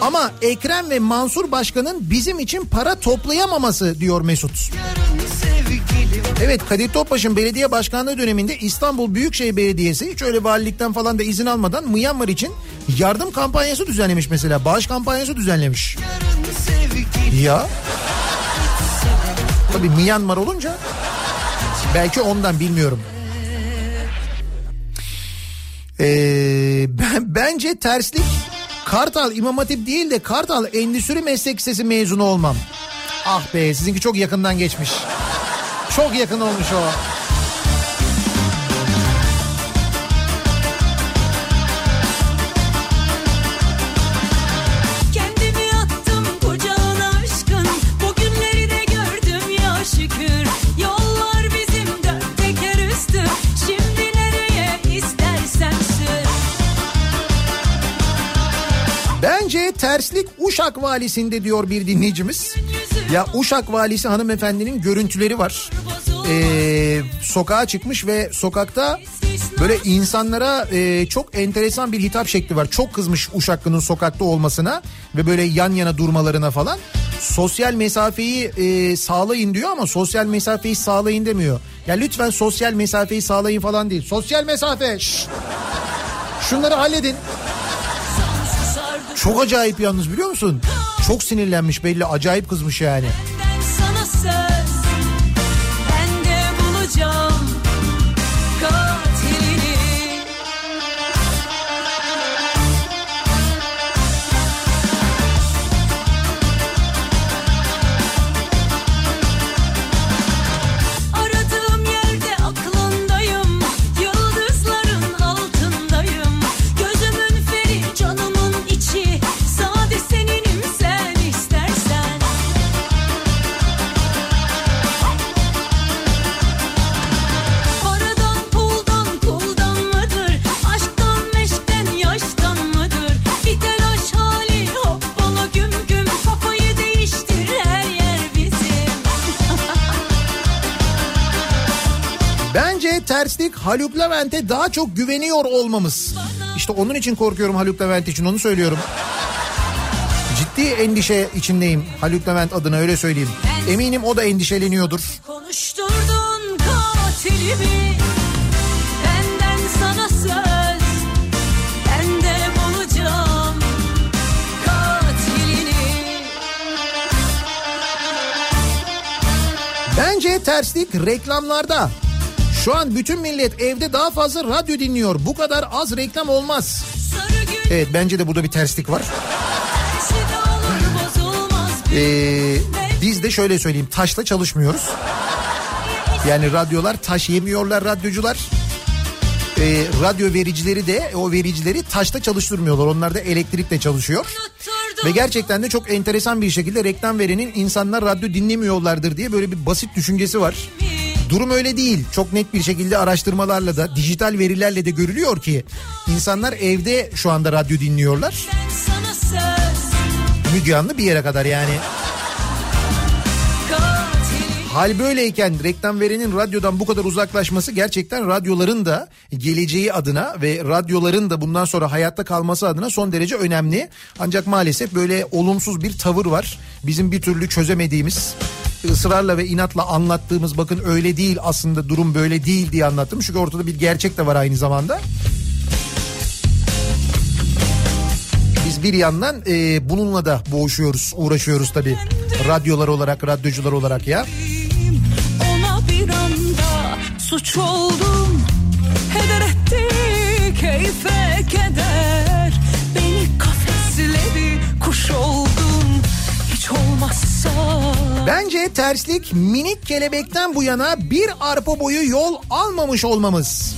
ama Ekrem ve Mansur Başkan'ın bizim için para toplayamaması diyor Mesut. Evet Kadir Topbaş'ın belediye başkanlığı döneminde İstanbul Büyükşehir Belediyesi hiç öyle valilikten falan da izin almadan Myanmar için yardım kampanyası düzenlemiş mesela. Bağış kampanyası düzenlemiş. Ya. Tabii Myanmar olunca belki ondan bilmiyorum. Ee, ben, bence terslik Kartal İmam Hatip değil de Kartal Endüstri Meslek Lisesi mezunu olmam. Ah be sizinki çok yakından geçmiş. Çok yakın olmuş o. terslik Uşak valisinde diyor bir dinleyicimiz. Ya Uşak valisi hanımefendinin görüntüleri var. Ee, sokağa çıkmış ve sokakta böyle insanlara e, çok enteresan bir hitap şekli var. Çok kızmış Uşaklı'nın sokakta olmasına ve böyle yan yana durmalarına falan. Sosyal mesafeyi e, sağlayın diyor ama sosyal mesafeyi sağlayın demiyor. Ya lütfen sosyal mesafeyi sağlayın falan değil. Sosyal mesafe. şşş. Şunları halledin. Çok acayip yalnız biliyor musun? Çok sinirlenmiş belli acayip kızmış yani. Sana terslik Haluk Levent'e daha çok güveniyor olmamız. İşte onun için korkuyorum Haluk Levent için onu söylüyorum. Ciddi endişe içindeyim Haluk Levent adına öyle söyleyeyim. Eminim o da endişeleniyordur. Konuşturdun katilimi Benden sana söz Ben de bulacağım Katilini Bence terslik reklamlarda. Şu an bütün millet evde daha fazla radyo dinliyor. Bu kadar az reklam olmaz. Evet bence de burada bir terslik var. Ee, biz de şöyle söyleyeyim taşla çalışmıyoruz. Yani radyolar taş yemiyorlar radyocular. Ee, radyo vericileri de o vericileri taşta çalıştırmıyorlar. Onlar da elektrikle çalışıyor. Ve gerçekten de çok enteresan bir şekilde reklam verenin insanlar radyo dinlemiyorlardır diye böyle bir basit düşüncesi var. Durum öyle değil. Çok net bir şekilde araştırmalarla da dijital verilerle de görülüyor ki insanlar evde şu anda radyo dinliyorlar. Müge Anlı bir yere kadar yani. Hal böyleyken reklam verenin radyodan bu kadar uzaklaşması gerçekten radyoların da geleceği adına ve radyoların da bundan sonra hayatta kalması adına son derece önemli. Ancak maalesef böyle olumsuz bir tavır var. Bizim bir türlü çözemediğimiz ısrarla ve inatla anlattığımız bakın öyle değil aslında durum böyle değil diye anlattım. Çünkü ortada bir gerçek de var aynı zamanda. Biz bir yandan e, bununla da boğuşuyoruz, uğraşıyoruz tabii. Radyolar olarak, radyocular olarak ya. Bir anda suç oldum Heder etti keyfe keder Beni kafesledi kuş oldum Hiç olmazsa Bence terslik minik kelebekten bu yana bir arpa boyu yol almamış olmamız.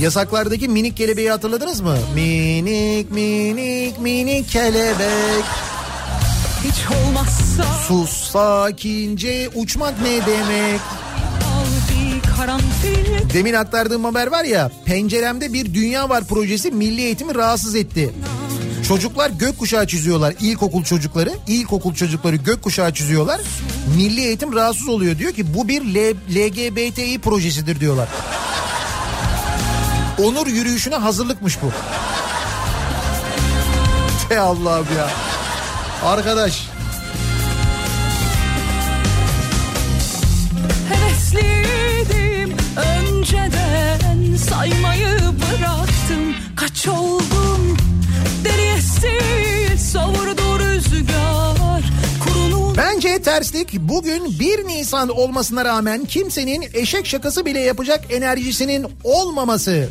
Yasaklardaki minik kelebeği hatırladınız mı? Minik minik minik kelebek. Hiç olmazsa Sus sakince uçmak ne demek? Demin aktardığım haber var ya penceremde bir dünya var projesi milli eğitimi rahatsız etti. Çocuklar gökkuşağı çiziyorlar ilkokul çocukları. ilkokul çocukları gökkuşağı çiziyorlar. Milli eğitim rahatsız oluyor diyor ki bu bir L- LGBTİ projesidir diyorlar. Onur yürüyüşüne hazırlıkmış bu. Te Allah'ım ya. Arkadaş. Hevesliydim önceden. Saymayı bıraktım. Kaç oldum? Deriye sil savurdu rüzgar Kurunun. Bence terslik bugün 1 Nisan olmasına rağmen kimsenin eşek şakası bile yapacak enerjisinin olmaması.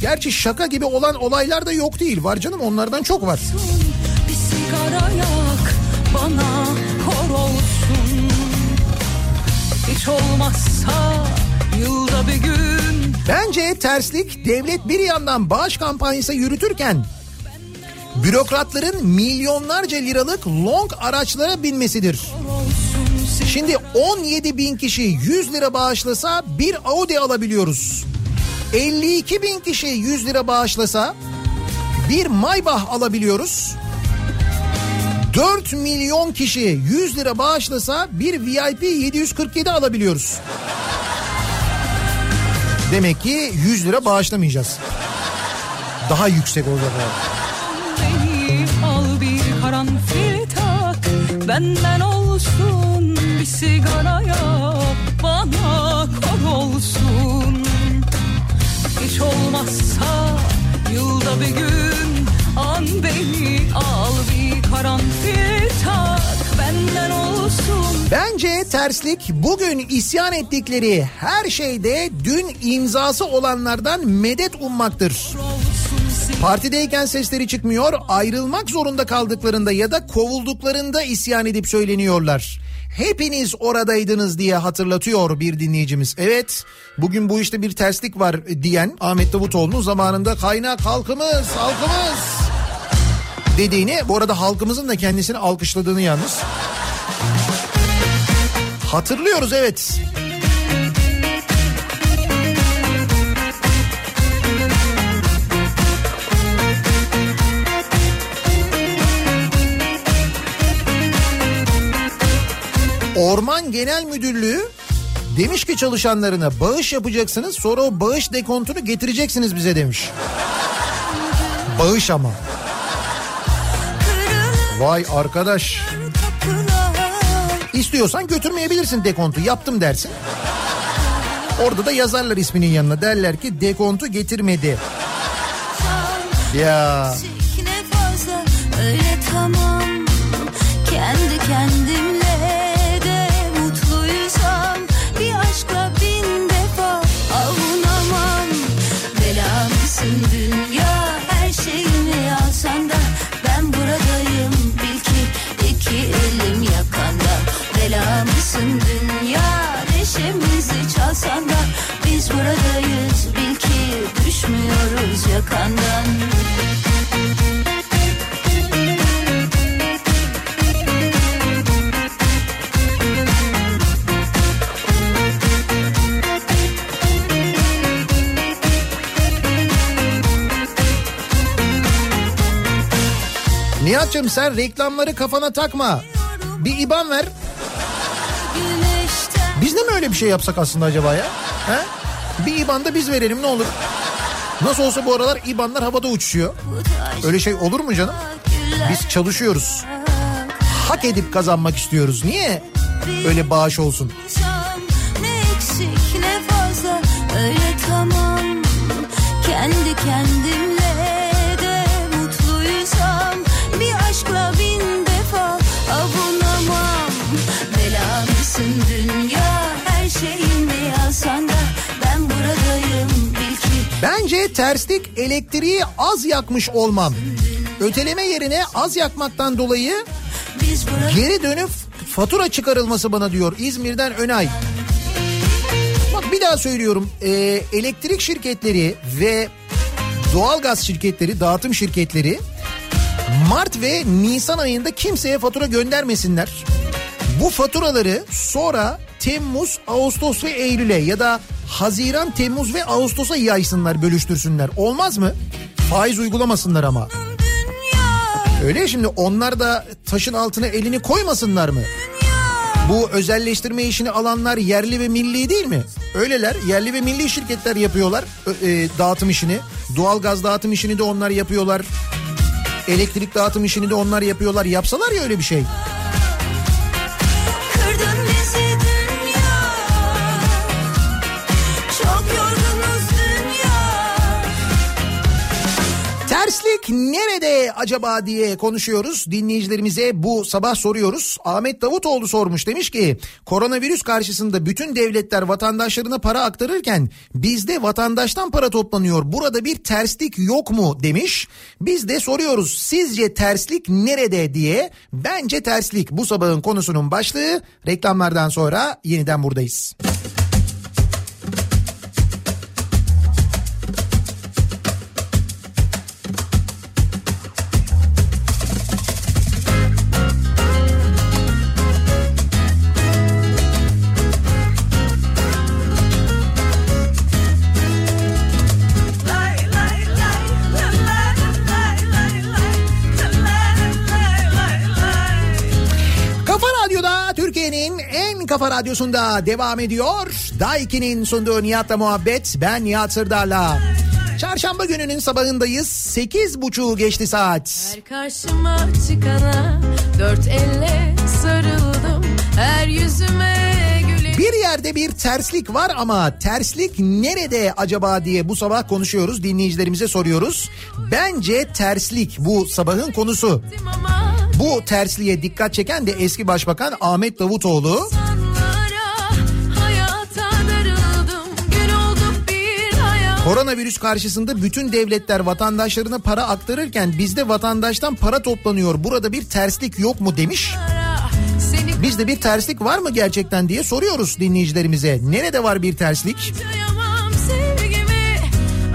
Gerçi şaka gibi olan olaylar da yok değil. Var canım onlardan çok var. Sigara yak bana kor olsun Hiç olmazsa yılda bir gün Bence terslik devlet bir yandan bağış kampanyası yürütürken bürokratların milyonlarca liralık long araçlara binmesidir. Şimdi 17 bin kişi 100 lira bağışlasa bir Audi alabiliyoruz. 52 bin kişi 100 lira bağışlasa bir Maybach alabiliyoruz. 4 milyon kişi 100 lira bağışlasa bir VIP 747 alabiliyoruz. Demek ki 100 lira bağışlamayacağız. Daha yüksek olacak. beni al bir karanfil tak Benden olsun bir sigara yap Bana kor olsun Hiç olmazsa yılda bir gün An beni al bir Bence terslik bugün isyan ettikleri her şeyde dün imzası olanlardan medet ummaktır. Partideyken sesleri çıkmıyor, ayrılmak zorunda kaldıklarında ya da kovulduklarında isyan edip söyleniyorlar. Hepiniz oradaydınız diye hatırlatıyor bir dinleyicimiz. Evet bugün bu işte bir terslik var diyen Ahmet Davutoğlu'nun zamanında kaynak halkımız halkımız dediğini bu arada halkımızın da kendisini alkışladığını yalnız. Hatırlıyoruz evet. Orman Genel Müdürlüğü demiş ki çalışanlarına bağış yapacaksınız sonra o bağış dekontunu getireceksiniz bize demiş. Bağış ama. Vay arkadaş. İstiyorsan götürmeyebilirsin dekontu yaptım dersin. Orada da yazarlar isminin yanına derler ki dekontu getirmedi. Ya fazla öyle tamam Kendi kendimle neşemizi çalsan da Biz buradayız bil ki düşmüyoruz yakandan Nihat'cığım sen reklamları kafana takma. Bir IBAN ver. De mi öyle bir şey yapsak aslında acaba ya? He? Bir IBAN da biz verelim ne olur. Nasıl olsa bu aralar IBAN'lar havada uçuşuyor. Öyle şey olur mu canım? Biz çalışıyoruz. Hak edip kazanmak istiyoruz. Niye öyle bağış olsun? Ne eksik ne fazla öyle tamam kendi kendimle Bence terslik elektriği az yakmış olmam. Öteleme yerine az yakmaktan dolayı geri dönüp fatura çıkarılması bana diyor İzmir'den Önay. Bak bir daha söylüyorum e, elektrik şirketleri ve doğalgaz şirketleri dağıtım şirketleri Mart ve Nisan ayında kimseye fatura göndermesinler. Bu faturaları sonra Temmuz, Ağustos ve Eylül'e ya da Haziran, Temmuz ve Ağustos'a yaysınlar, bölüştürsünler. Olmaz mı? Faiz uygulamasınlar ama. Öyle şimdi onlar da taşın altına elini koymasınlar mı? Bu özelleştirme işini alanlar yerli ve milli değil mi? Öyleler yerli ve milli şirketler yapıyorlar e, dağıtım işini. Doğalgaz dağıtım işini de onlar yapıyorlar. Elektrik dağıtım işini de onlar yapıyorlar. Yapsalar ya öyle bir şey. Terslik nerede acaba diye konuşuyoruz. Dinleyicilerimize bu sabah soruyoruz. Ahmet Davutoğlu sormuş demiş ki koronavirüs karşısında bütün devletler vatandaşlarına para aktarırken bizde vatandaştan para toplanıyor. Burada bir terslik yok mu demiş. Biz de soruyoruz sizce terslik nerede diye. Bence terslik bu sabahın konusunun başlığı. Reklamlardan sonra yeniden buradayız. Kafa radyosunda devam ediyor. Daiki'nin sunduğu Nihat'la muhabbet. Ben Nihat Sırdar'la. Çarşamba gününün sabahındayız. Sekiz buçuğu geçti saat. Her karşıma çıkana dört elle sarıldım Her yüzüme Bir yerde bir terslik var ama terslik nerede acaba diye bu sabah konuşuyoruz. Dinleyicilerimize soruyoruz. Bence terslik bu sabahın konusu. Bu tersliğe dikkat çeken de eski başbakan Ahmet Davutoğlu. Koronavirüs karşısında bütün devletler vatandaşlarına para aktarırken bizde vatandaştan para toplanıyor. Burada bir terslik yok mu demiş. Seni Bizde bir terslik var mı gerçekten diye soruyoruz dinleyicilerimize. Nerede var bir terslik? Sevgimi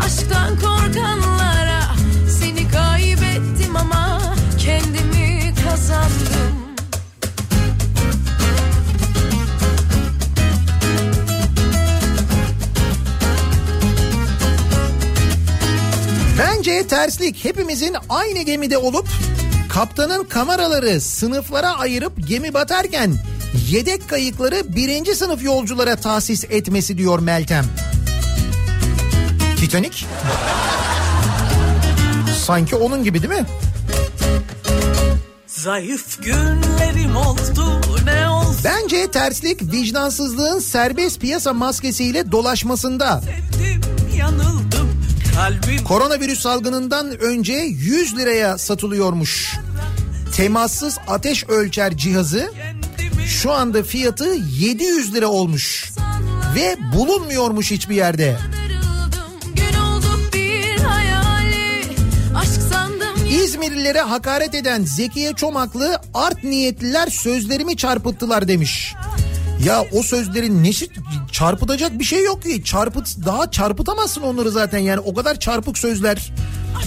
aşktan korkanlara Seni kaybettim ama kendimi kazandım Bence terslik hepimizin aynı gemide olup kaptanın kameraları sınıflara ayırıp gemi batarken yedek kayıkları birinci sınıf yolculara tahsis etmesi diyor Meltem. Titanic. Sanki onun gibi değil mi? Zayıf günlerim oldu ne oldu Bence terslik vicdansızlığın serbest piyasa maskesiyle dolaşmasında. sevdim yanıldım kalbim Koronavirüs salgınından önce 100 liraya satılıyormuş. Temassız ateş ölçer cihazı şu anda fiyatı 700 lira olmuş. Ve bulunmuyormuş hiçbir yerde. İzmirlilere hakaret eden Zekiye Çomaklı art niyetliler sözlerimi çarpıttılar demiş. Ya o sözlerin nesi çarpıtacak bir şey yok ki. Çarpıt daha çarpıtamazsın onları zaten yani o kadar çarpık sözler.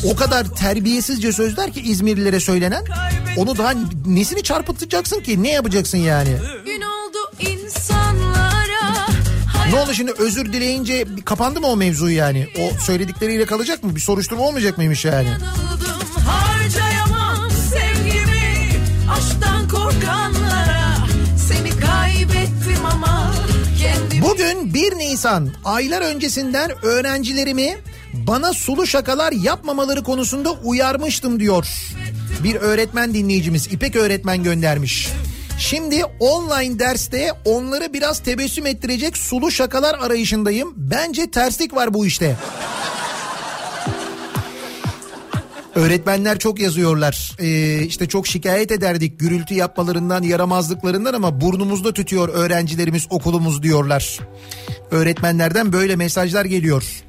O kadar terbiyesizce sözler ki İzmirlilere söylenen. Onu daha nesini çarpıtacaksın ki? Ne yapacaksın yani? gün oldu insanlara Ne oldu şimdi özür dileyince kapandı mı o mevzu yani? O söyledikleriyle kalacak mı? Bir soruşturma olmayacak mıymış yani? Yanıldım 1 Nisan aylar öncesinden öğrencilerimi bana sulu şakalar yapmamaları konusunda uyarmıştım diyor. Bir öğretmen dinleyicimiz İpek öğretmen göndermiş. Şimdi online derste onları biraz tebessüm ettirecek sulu şakalar arayışındayım. Bence terslik var bu işte. Öğretmenler çok yazıyorlar. Ee, işte çok şikayet ederdik gürültü yapmalarından, yaramazlıklarından ama burnumuzda tütüyor öğrencilerimiz okulumuz diyorlar. Öğretmenlerden böyle mesajlar geliyor.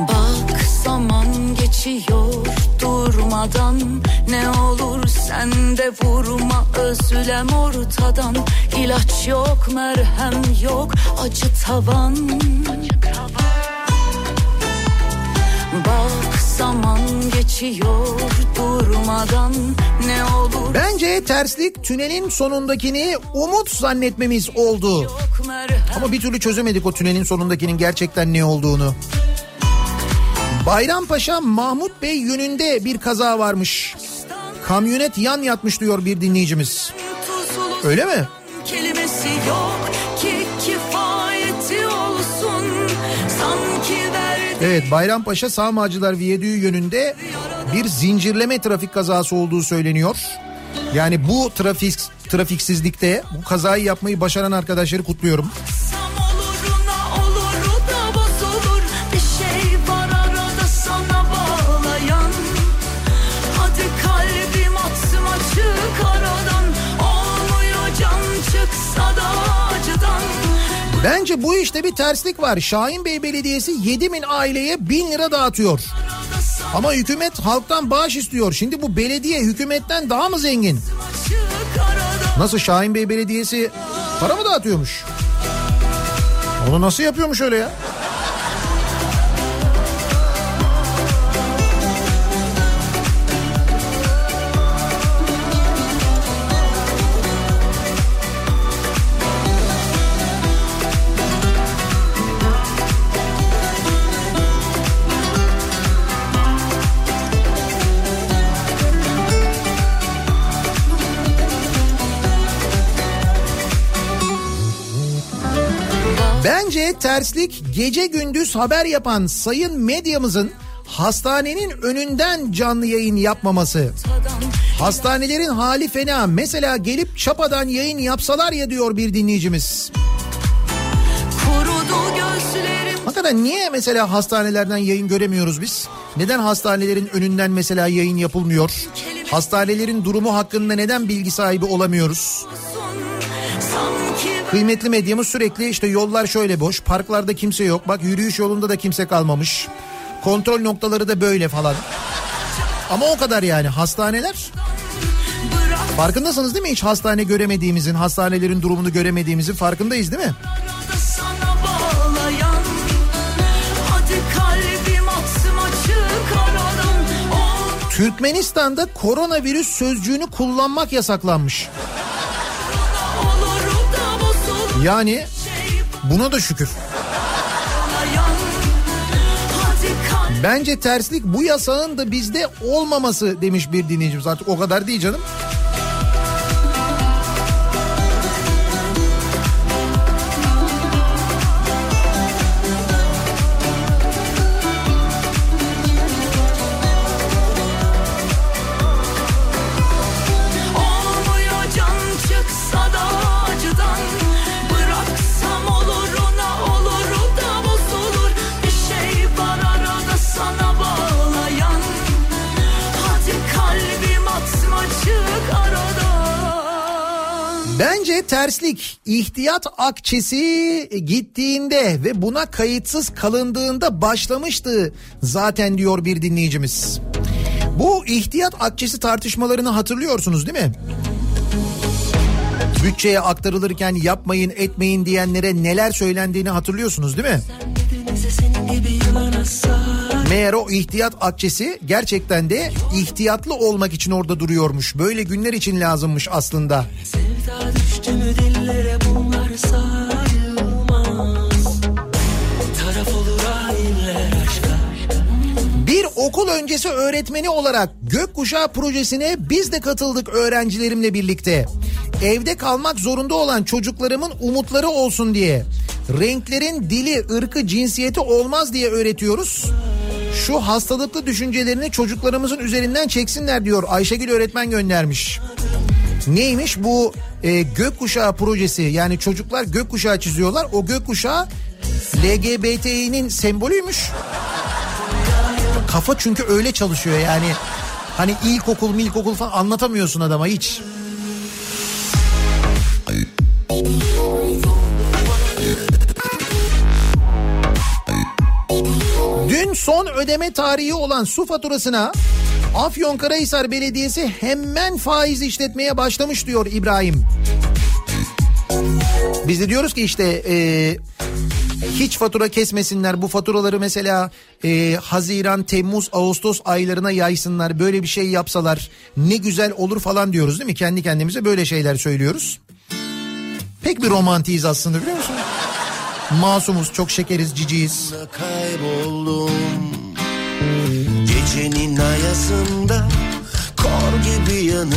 Bak zaman geçiyor durmadan Ne olur sen de vurma özlem ortadan İlaç yok merhem yok acı tavan Bak zaman geçiyor durmadan Ne olur Bence terslik tünelin sonundakini umut zannetmemiz oldu. Ama bir türlü çözemedik o tünelin sonundakinin gerçekten ne olduğunu. Bayrampaşa Mahmut Bey yönünde bir kaza varmış. Kamyonet yan yatmış diyor bir dinleyicimiz. Öyle mi? kelimesi yok Evet Bayrampaşa Sağmacılar Viyadüğü yönünde bir zincirleme trafik kazası olduğu söyleniyor. Yani bu trafik trafiksizlikte bu kazayı yapmayı başaran arkadaşları kutluyorum. Bence bu işte bir terslik var. Şahin Bey Belediyesi 7 bin aileye 1000 lira dağıtıyor. Ama hükümet halktan bağış istiyor. Şimdi bu belediye hükümetten daha mı zengin? Nasıl Şahin Bey Belediyesi para mı dağıtıyormuş? Onu nasıl yapıyormuş öyle ya? Bence terslik gece gündüz haber yapan sayın medyamızın hastanenin önünden canlı yayın yapmaması. Hastanelerin hali fena. Mesela gelip çapadan yayın yapsalar ya diyor bir dinleyicimiz. Hakikaten niye mesela hastanelerden yayın göremiyoruz biz? Neden hastanelerin önünden mesela yayın yapılmıyor? Hastanelerin durumu hakkında neden bilgi sahibi olamıyoruz? Kıymetli medyamız sürekli işte yollar şöyle boş, parklarda kimse yok. Bak yürüyüş yolunda da kimse kalmamış. Kontrol noktaları da böyle falan. Ama o kadar yani hastaneler. Farkındasınız değil mi hiç hastane göremediğimizin, hastanelerin durumunu göremediğimizin farkındayız değil mi? Türkmenistan'da koronavirüs sözcüğünü kullanmak yasaklanmış. Yani buna da şükür. Bence terslik bu yasağın da bizde olmaması demiş bir dinleyicimiz. Artık o kadar değil canım. Terslik ihtiyat akçesi gittiğinde ve buna kayıtsız kalındığında başlamıştı zaten diyor bir dinleyicimiz. Bu ihtiyat akçesi tartışmalarını hatırlıyorsunuz değil mi? Bütçeye aktarılırken yapmayın etmeyin diyenlere neler söylendiğini hatırlıyorsunuz değil mi? Meğer o ihtiyat akçesi gerçekten de ihtiyatlı olmak için orada duruyormuş. Böyle günler için lazımmış aslında. Sevda Bir okul öncesi öğretmeni olarak Gökkuşağı projesine biz de katıldık öğrencilerimle birlikte. Evde kalmak zorunda olan çocuklarımın umutları olsun diye renklerin dili, ırkı, cinsiyeti olmaz diye öğretiyoruz. Şu hastalıklı düşüncelerini çocuklarımızın üzerinden çeksinler diyor Ayşegül öğretmen göndermiş. Neymiş bu e, gökkuşağı projesi yani çocuklar gökkuşağı çiziyorlar o gökkuşağı LGBT'nin sembolüymüş. Kafa çünkü öyle çalışıyor yani hani ilkokul milkokul falan anlatamıyorsun adama hiç. Dün son ödeme tarihi olan su faturasına Afyonkarahisar Belediyesi hemen faiz işletmeye başlamış diyor İbrahim. Biz de diyoruz ki işte e, hiç fatura kesmesinler bu faturaları mesela e, Haziran, Temmuz, Ağustos aylarına yaysınlar böyle bir şey yapsalar ne güzel olur falan diyoruz değil mi? Kendi kendimize böyle şeyler söylüyoruz. Pek bir romantiyiz aslında biliyor musun? Masumuz, çok şekeriz, ciciyiz. kayboldum Gecenin ayasında kor gibi yanıp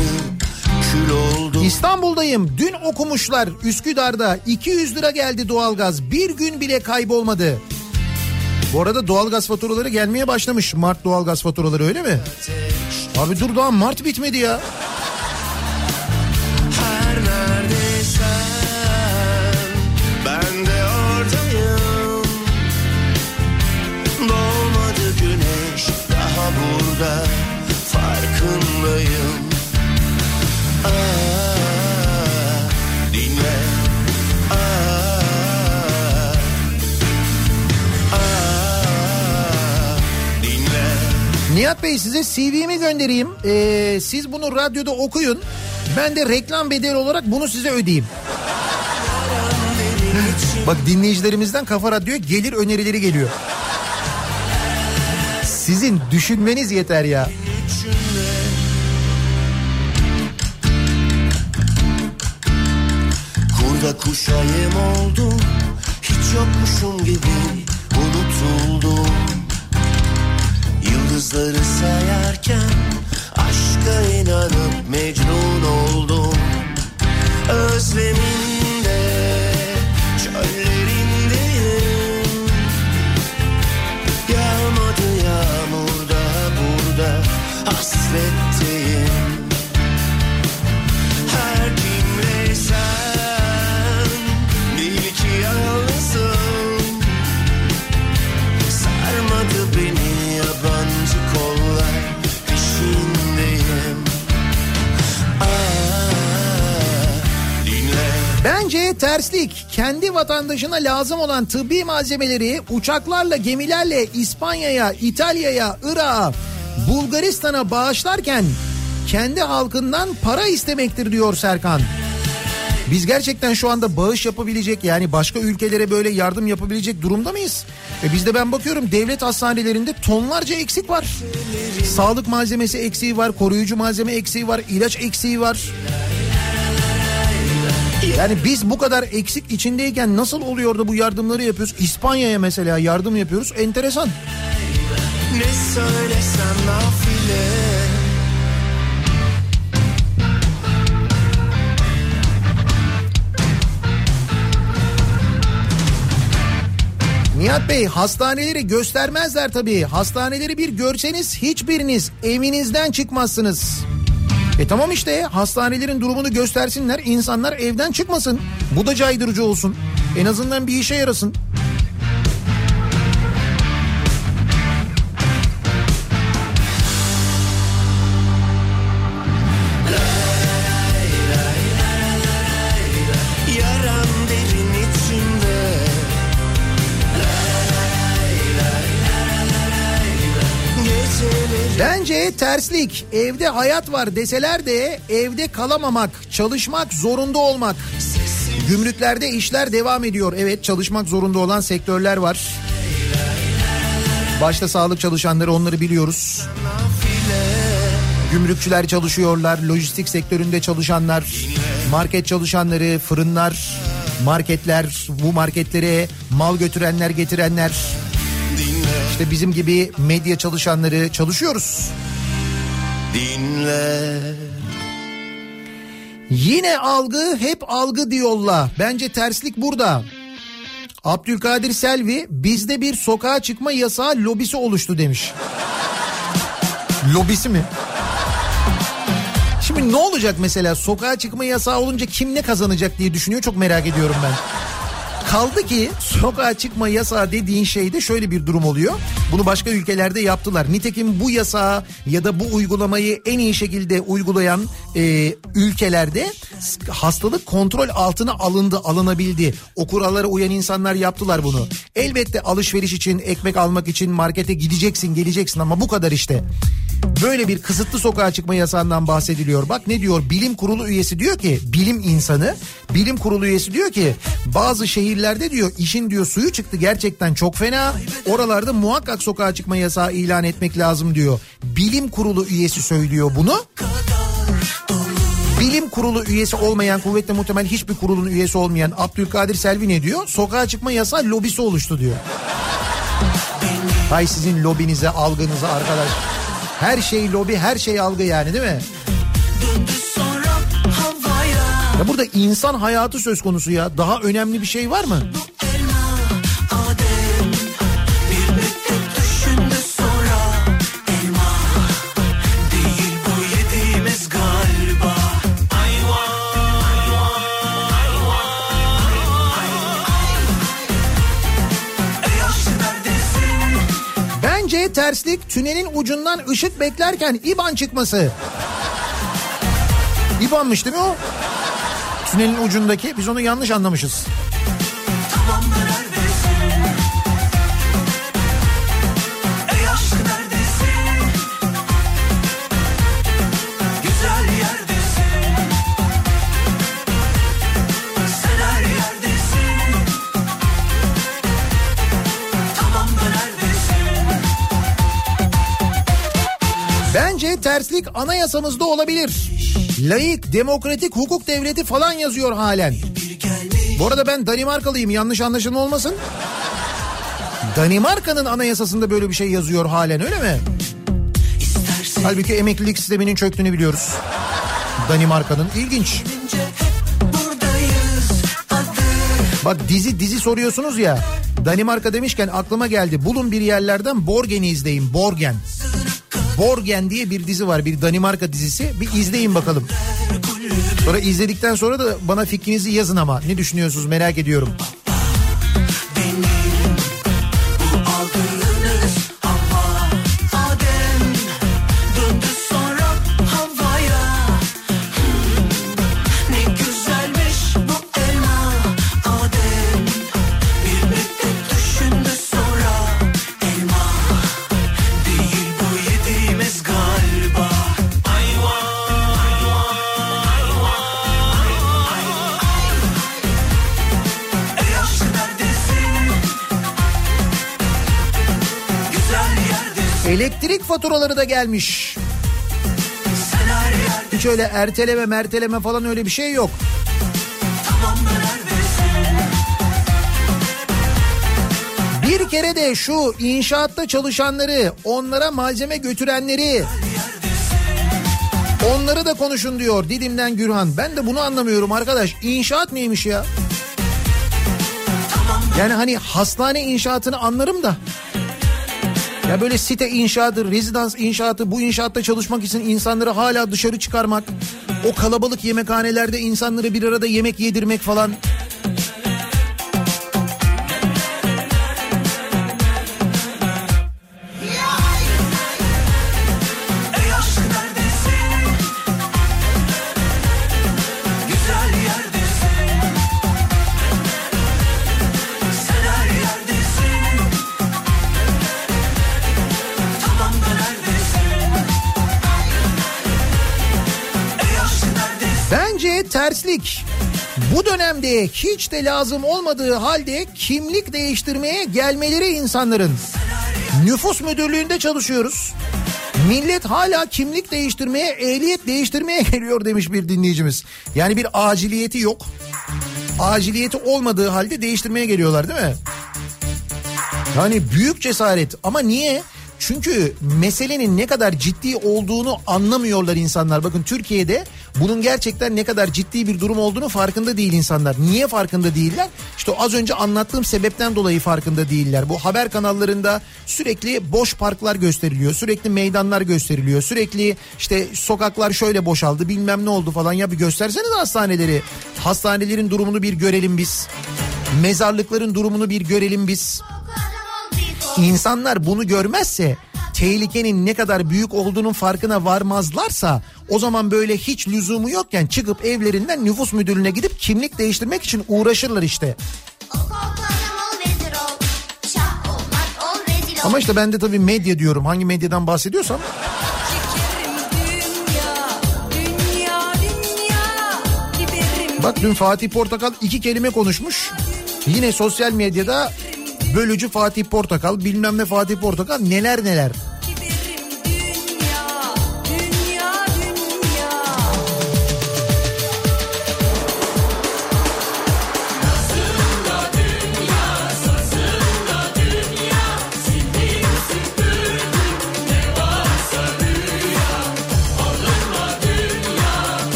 İstanbul'dayım. Dün okumuşlar Üsküdar'da 200 lira geldi doğalgaz. Bir gün bile kaybolmadı. Bu arada doğalgaz faturaları gelmeye başlamış. Mart doğalgaz faturaları öyle mi? Abi dur daha Mart bitmedi ya. Burada farkındayım Aa, dinle Aa, aa, dinle Nihat Bey size CV'mi göndereyim. Ee, siz bunu radyoda okuyun. Ben de reklam bedeli olarak bunu size ödeyeyim. Bak dinleyicilerimizden Kafa Radyo'ya gelir önerileri geliyor. Sizin düşünmeniz yeter ya. Kurda kuşa yem oldum Hiç yokmuşum gibi unutuldum Yıldızları sayarken Aşka inanıp mecnun oldum Özleminde Hasretteyim her kimle sen Bil ki yalnızım Sarmadı beni yabancı kollar Peşindeyim dinle Bence terslik. Kendi vatandaşına lazım olan tıbbi malzemeleri uçaklarla, gemilerle İspanya'ya, İtalya'ya, Irak'a, Bulgaristan'a bağışlarken kendi halkından para istemektir diyor Serkan. Biz gerçekten şu anda bağış yapabilecek yani başka ülkelere böyle yardım yapabilecek durumda mıyız? E bizde ben bakıyorum devlet hastanelerinde tonlarca eksik var. Sağlık malzemesi eksiği var, koruyucu malzeme eksiği var, ilaç eksiği var. Yani biz bu kadar eksik içindeyken nasıl oluyor da bu yardımları yapıyoruz? İspanya'ya mesela yardım yapıyoruz. Enteresan. Ne söylesem nafile Nihat Bey hastaneleri göstermezler tabii. Hastaneleri bir görseniz hiçbiriniz evinizden çıkmazsınız. E tamam işte hastanelerin durumunu göstersinler insanlar evden çıkmasın. Bu da caydırıcı olsun. En azından bir işe yarasın. Terslik. Evde hayat var deseler de evde kalamamak, çalışmak zorunda olmak. Gümrüklerde işler devam ediyor. Evet çalışmak zorunda olan sektörler var. Başta sağlık çalışanları onları biliyoruz. Gümrükçüler çalışıyorlar, lojistik sektöründe çalışanlar, market çalışanları, fırınlar, marketler, bu marketlere mal götürenler, getirenler. İşte bizim gibi medya çalışanları çalışıyoruz. Dinle Yine algı hep algı diyorlar. Bence terslik burada. Abdülkadir Selvi bizde bir sokağa çıkma yasağı lobisi oluştu demiş. lobisi mi? Şimdi ne olacak mesela sokağa çıkma yasağı olunca kim ne kazanacak diye düşünüyor çok merak ediyorum ben. Kaldı ki sokağa çıkma yasağı dediğin şeyde şöyle bir durum oluyor. Bunu başka ülkelerde yaptılar. Nitekim bu yasağı ya da bu uygulamayı en iyi şekilde uygulayan e, ülkelerde hastalık kontrol altına alındı, alınabildi. O kurallara uyan insanlar yaptılar bunu. Elbette alışveriş için, ekmek almak için markete gideceksin, geleceksin ama bu kadar işte. Böyle bir kısıtlı sokağa çıkma yasağından bahsediliyor. Bak ne diyor bilim kurulu üyesi diyor ki bilim insanı bilim kurulu üyesi diyor ki bazı şehirlerde diyor işin diyor suyu çıktı gerçekten çok fena. Oralarda muhakkak sokağa çıkma yasağı ilan etmek lazım diyor. Bilim kurulu üyesi söylüyor bunu. Bilim kurulu üyesi olmayan kuvvetle muhtemel hiçbir kurulun üyesi olmayan Abdülkadir Selvi ne diyor? Sokağa çıkma yasağı lobisi oluştu diyor. Hay sizin lobinize algınıza arkadaş. Her şey lobi her şey algı yani değil mi? Ya burada insan hayatı söz konusu ya. Daha önemli bir şey var mı? Bence terslik tünelin ucundan ışık beklerken İban çıkması. İban'mış değil mi o? Tünelin ucundaki biz onu yanlış anlamışız. Bence terslik anayasamızda olabilir. Layık, demokratik, hukuk devleti falan yazıyor halen. Bu arada ben Danimarkalıyım yanlış anlaşılma olmasın. Danimarka'nın anayasasında böyle bir şey yazıyor halen öyle mi? Halbuki emeklilik sisteminin çöktüğünü biliyoruz. Danimarka'nın ilginç. Bak dizi dizi soruyorsunuz ya. Danimarka demişken aklıma geldi. Bulun bir yerlerden Borgen'i izleyin. Borgen. Borgen diye bir dizi var. Bir Danimarka dizisi. Bir izleyin bakalım. Sonra izledikten sonra da bana fikrinizi yazın ama. Ne düşünüyorsunuz merak ediyorum. Faturaları da gelmiş. Hiç öyle erteleme merteleme falan öyle bir şey yok. Bir kere de şu inşaatta çalışanları, onlara malzeme götürenleri, onları da konuşun diyor Didim'den Gürhan. Ben de bunu anlamıyorum arkadaş. İnşaat neymiş ya? Yani hani hastane inşaatını anlarım da. Ya böyle site inşaatı, rezidans inşaatı, bu inşaatta çalışmak için insanları hala dışarı çıkarmak, o kalabalık yemekhanelerde insanları bir arada yemek yedirmek falan. Terslik. Bu dönemde hiç de lazım olmadığı halde kimlik değiştirmeye gelmeleri insanların. Nüfus müdürlüğünde çalışıyoruz. Millet hala kimlik değiştirmeye, ehliyet değiştirmeye [laughs] geliyor demiş bir dinleyicimiz. Yani bir aciliyeti yok. Aciliyeti olmadığı halde değiştirmeye geliyorlar değil mi? Yani büyük cesaret ama niye? Çünkü meselenin ne kadar ciddi olduğunu anlamıyorlar insanlar. Bakın Türkiye'de bunun gerçekten ne kadar ciddi bir durum olduğunu farkında değil insanlar. Niye farkında değiller? İşte az önce anlattığım sebepten dolayı farkında değiller. Bu haber kanallarında sürekli boş parklar gösteriliyor. Sürekli meydanlar gösteriliyor. Sürekli işte sokaklar şöyle boşaldı bilmem ne oldu falan. Ya bir gösterseniz hastaneleri. Hastanelerin durumunu bir görelim biz. Mezarlıkların durumunu bir görelim biz. İnsanlar bunu görmezse tehlikenin ne kadar büyük olduğunun farkına varmazlarsa o zaman böyle hiç lüzumu yokken çıkıp evlerinden nüfus müdürlüğüne gidip kimlik değiştirmek için uğraşırlar işte. Ama işte ben de tabii medya diyorum hangi medyadan bahsediyorsam. Bak dün Fatih Portakal iki kelime konuşmuş. Yine sosyal medyada bölücü Fatih Portakal bilmem ne Fatih Portakal neler neler.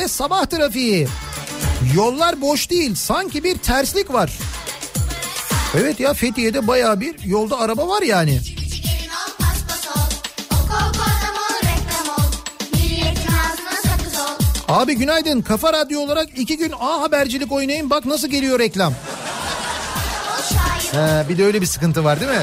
Fethiye'de sabah trafiği. Yollar boş değil. Sanki bir terslik var. Evet ya Fethiye'de baya bir yolda araba var yani. Abi günaydın. Kafa Radyo olarak iki gün A Habercilik oynayın. Bak nasıl geliyor reklam. He, bir de öyle bir sıkıntı var değil mi?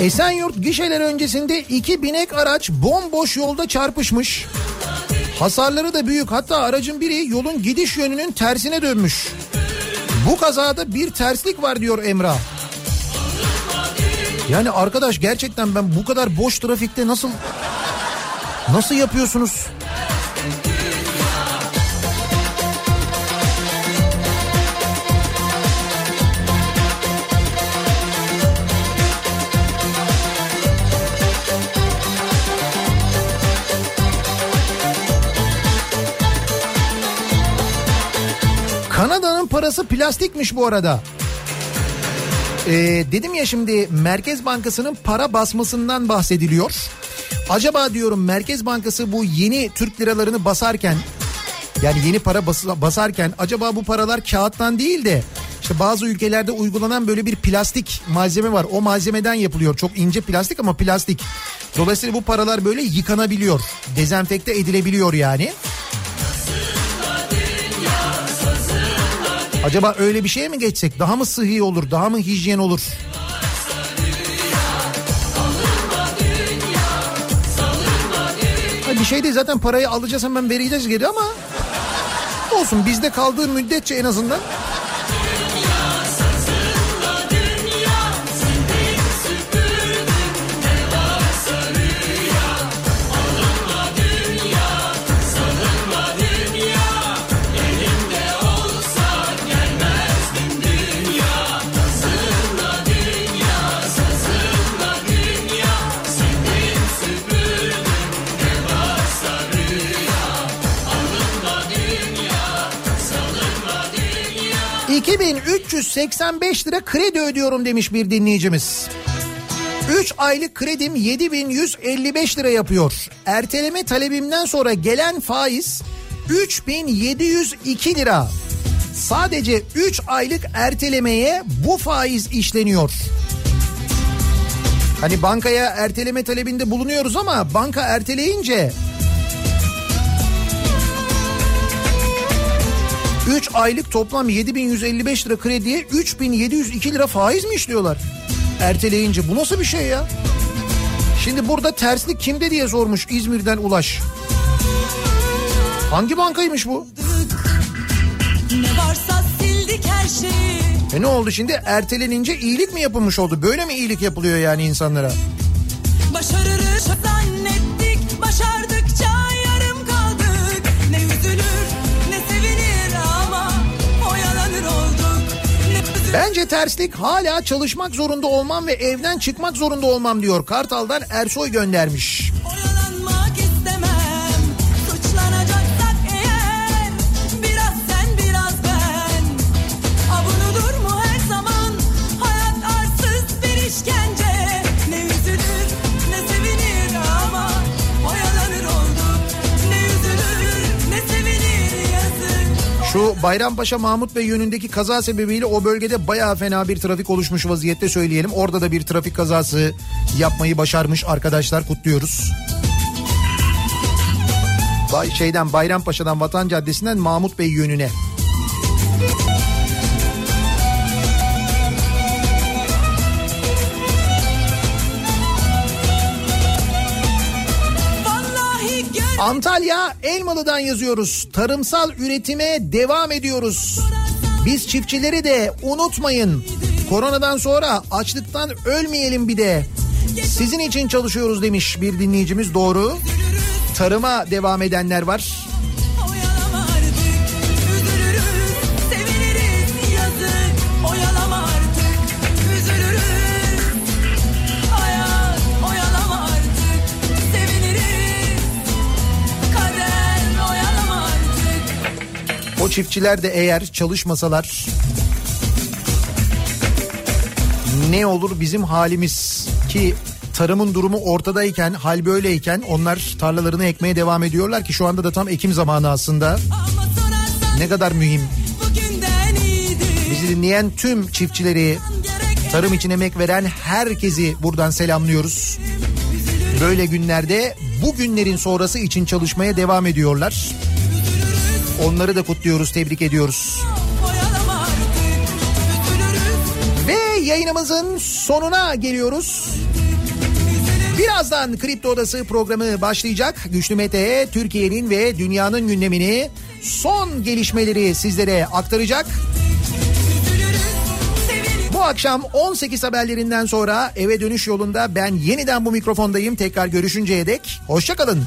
Esenyurt gişeler öncesinde iki binek araç bomboş yolda çarpışmış. Hasarları da büyük hatta aracın biri yolun gidiş yönünün tersine dönmüş. Bu kazada bir terslik var diyor Emrah. Yani arkadaş gerçekten ben bu kadar boş trafikte nasıl nasıl yapıyorsunuz? Parası plastikmiş bu arada. Ee, dedim ya şimdi Merkez Bankası'nın para basmasından bahsediliyor. Acaba diyorum Merkez Bankası bu yeni Türk liralarını basarken yani yeni para bas- basarken acaba bu paralar kağıttan değil de işte bazı ülkelerde uygulanan böyle bir plastik malzeme var. O malzemeden yapılıyor. Çok ince plastik ama plastik. Dolayısıyla bu paralar böyle yıkanabiliyor. Dezenfekte edilebiliyor yani. Acaba öyle bir şeye mi geçsek? Daha mı sıhhi olur? Daha mı hijyen olur? Ha, Bir şey değil zaten parayı alacağız hemen vereceğiz geri ama olsun bizde kaldığı müddetçe en azından ...2385 lira kredi ödüyorum demiş bir dinleyicimiz. 3 aylık kredim 7155 lira yapıyor. Erteleme talebimden sonra gelen faiz 3702 lira. Sadece 3 aylık ertelemeye bu faiz işleniyor. Hani bankaya erteleme talebinde bulunuyoruz ama banka erteleyince 3 aylık toplam 7155 lira krediye 3702 lira faiz mi işliyorlar? Erteleyince bu nasıl bir şey ya? Şimdi burada terslik kimde diye sormuş İzmir'den Ulaş. Hangi bankaymış bu? Ne varsa sildik her şeyi E ne oldu şimdi? Ertelenince iyilik mi yapılmış oldu? Böyle mi iyilik yapılıyor yani insanlara? Başarırız Bence terslik hala çalışmak zorunda olmam ve evden çıkmak zorunda olmam diyor. Kartal'dan Ersoy göndermiş. Şu Bayrampaşa Mahmut Bey yönündeki kaza sebebiyle o bölgede bayağı fena bir trafik oluşmuş vaziyette söyleyelim. Orada da bir trafik kazası yapmayı başarmış arkadaşlar kutluyoruz. Bay, şeyden Bayrampaşa'dan Vatan Caddesi'nden Mahmut Bey yönüne. Antalya Elmalı'dan yazıyoruz. Tarımsal üretime devam ediyoruz. Biz çiftçileri de unutmayın. Koronadan sonra açlıktan ölmeyelim bir de. Sizin için çalışıyoruz demiş bir dinleyicimiz doğru. Tarıma devam edenler var. Çiftçiler de eğer çalışmasalar ne olur bizim halimiz ki tarımın durumu ortadayken hal böyleyken onlar tarlalarını ekmeye devam ediyorlar ki şu anda da tam ekim zamanı aslında. Ne kadar mühim. Bizi dinleyen tüm çiftçileri, tarım için emek veren herkesi buradan selamlıyoruz. Böyle günlerde bu günlerin sonrası için çalışmaya devam ediyorlar. Onları da kutluyoruz, tebrik ediyoruz. Ve yayınımızın sonuna geliyoruz. Birazdan Kripto Odası programı başlayacak. Güçlü Mete Türkiye'nin ve dünyanın gündemini son gelişmeleri sizlere aktaracak. Bu akşam 18 haberlerinden sonra eve dönüş yolunda ben yeniden bu mikrofondayım. Tekrar görüşünceye dek hoşçakalın.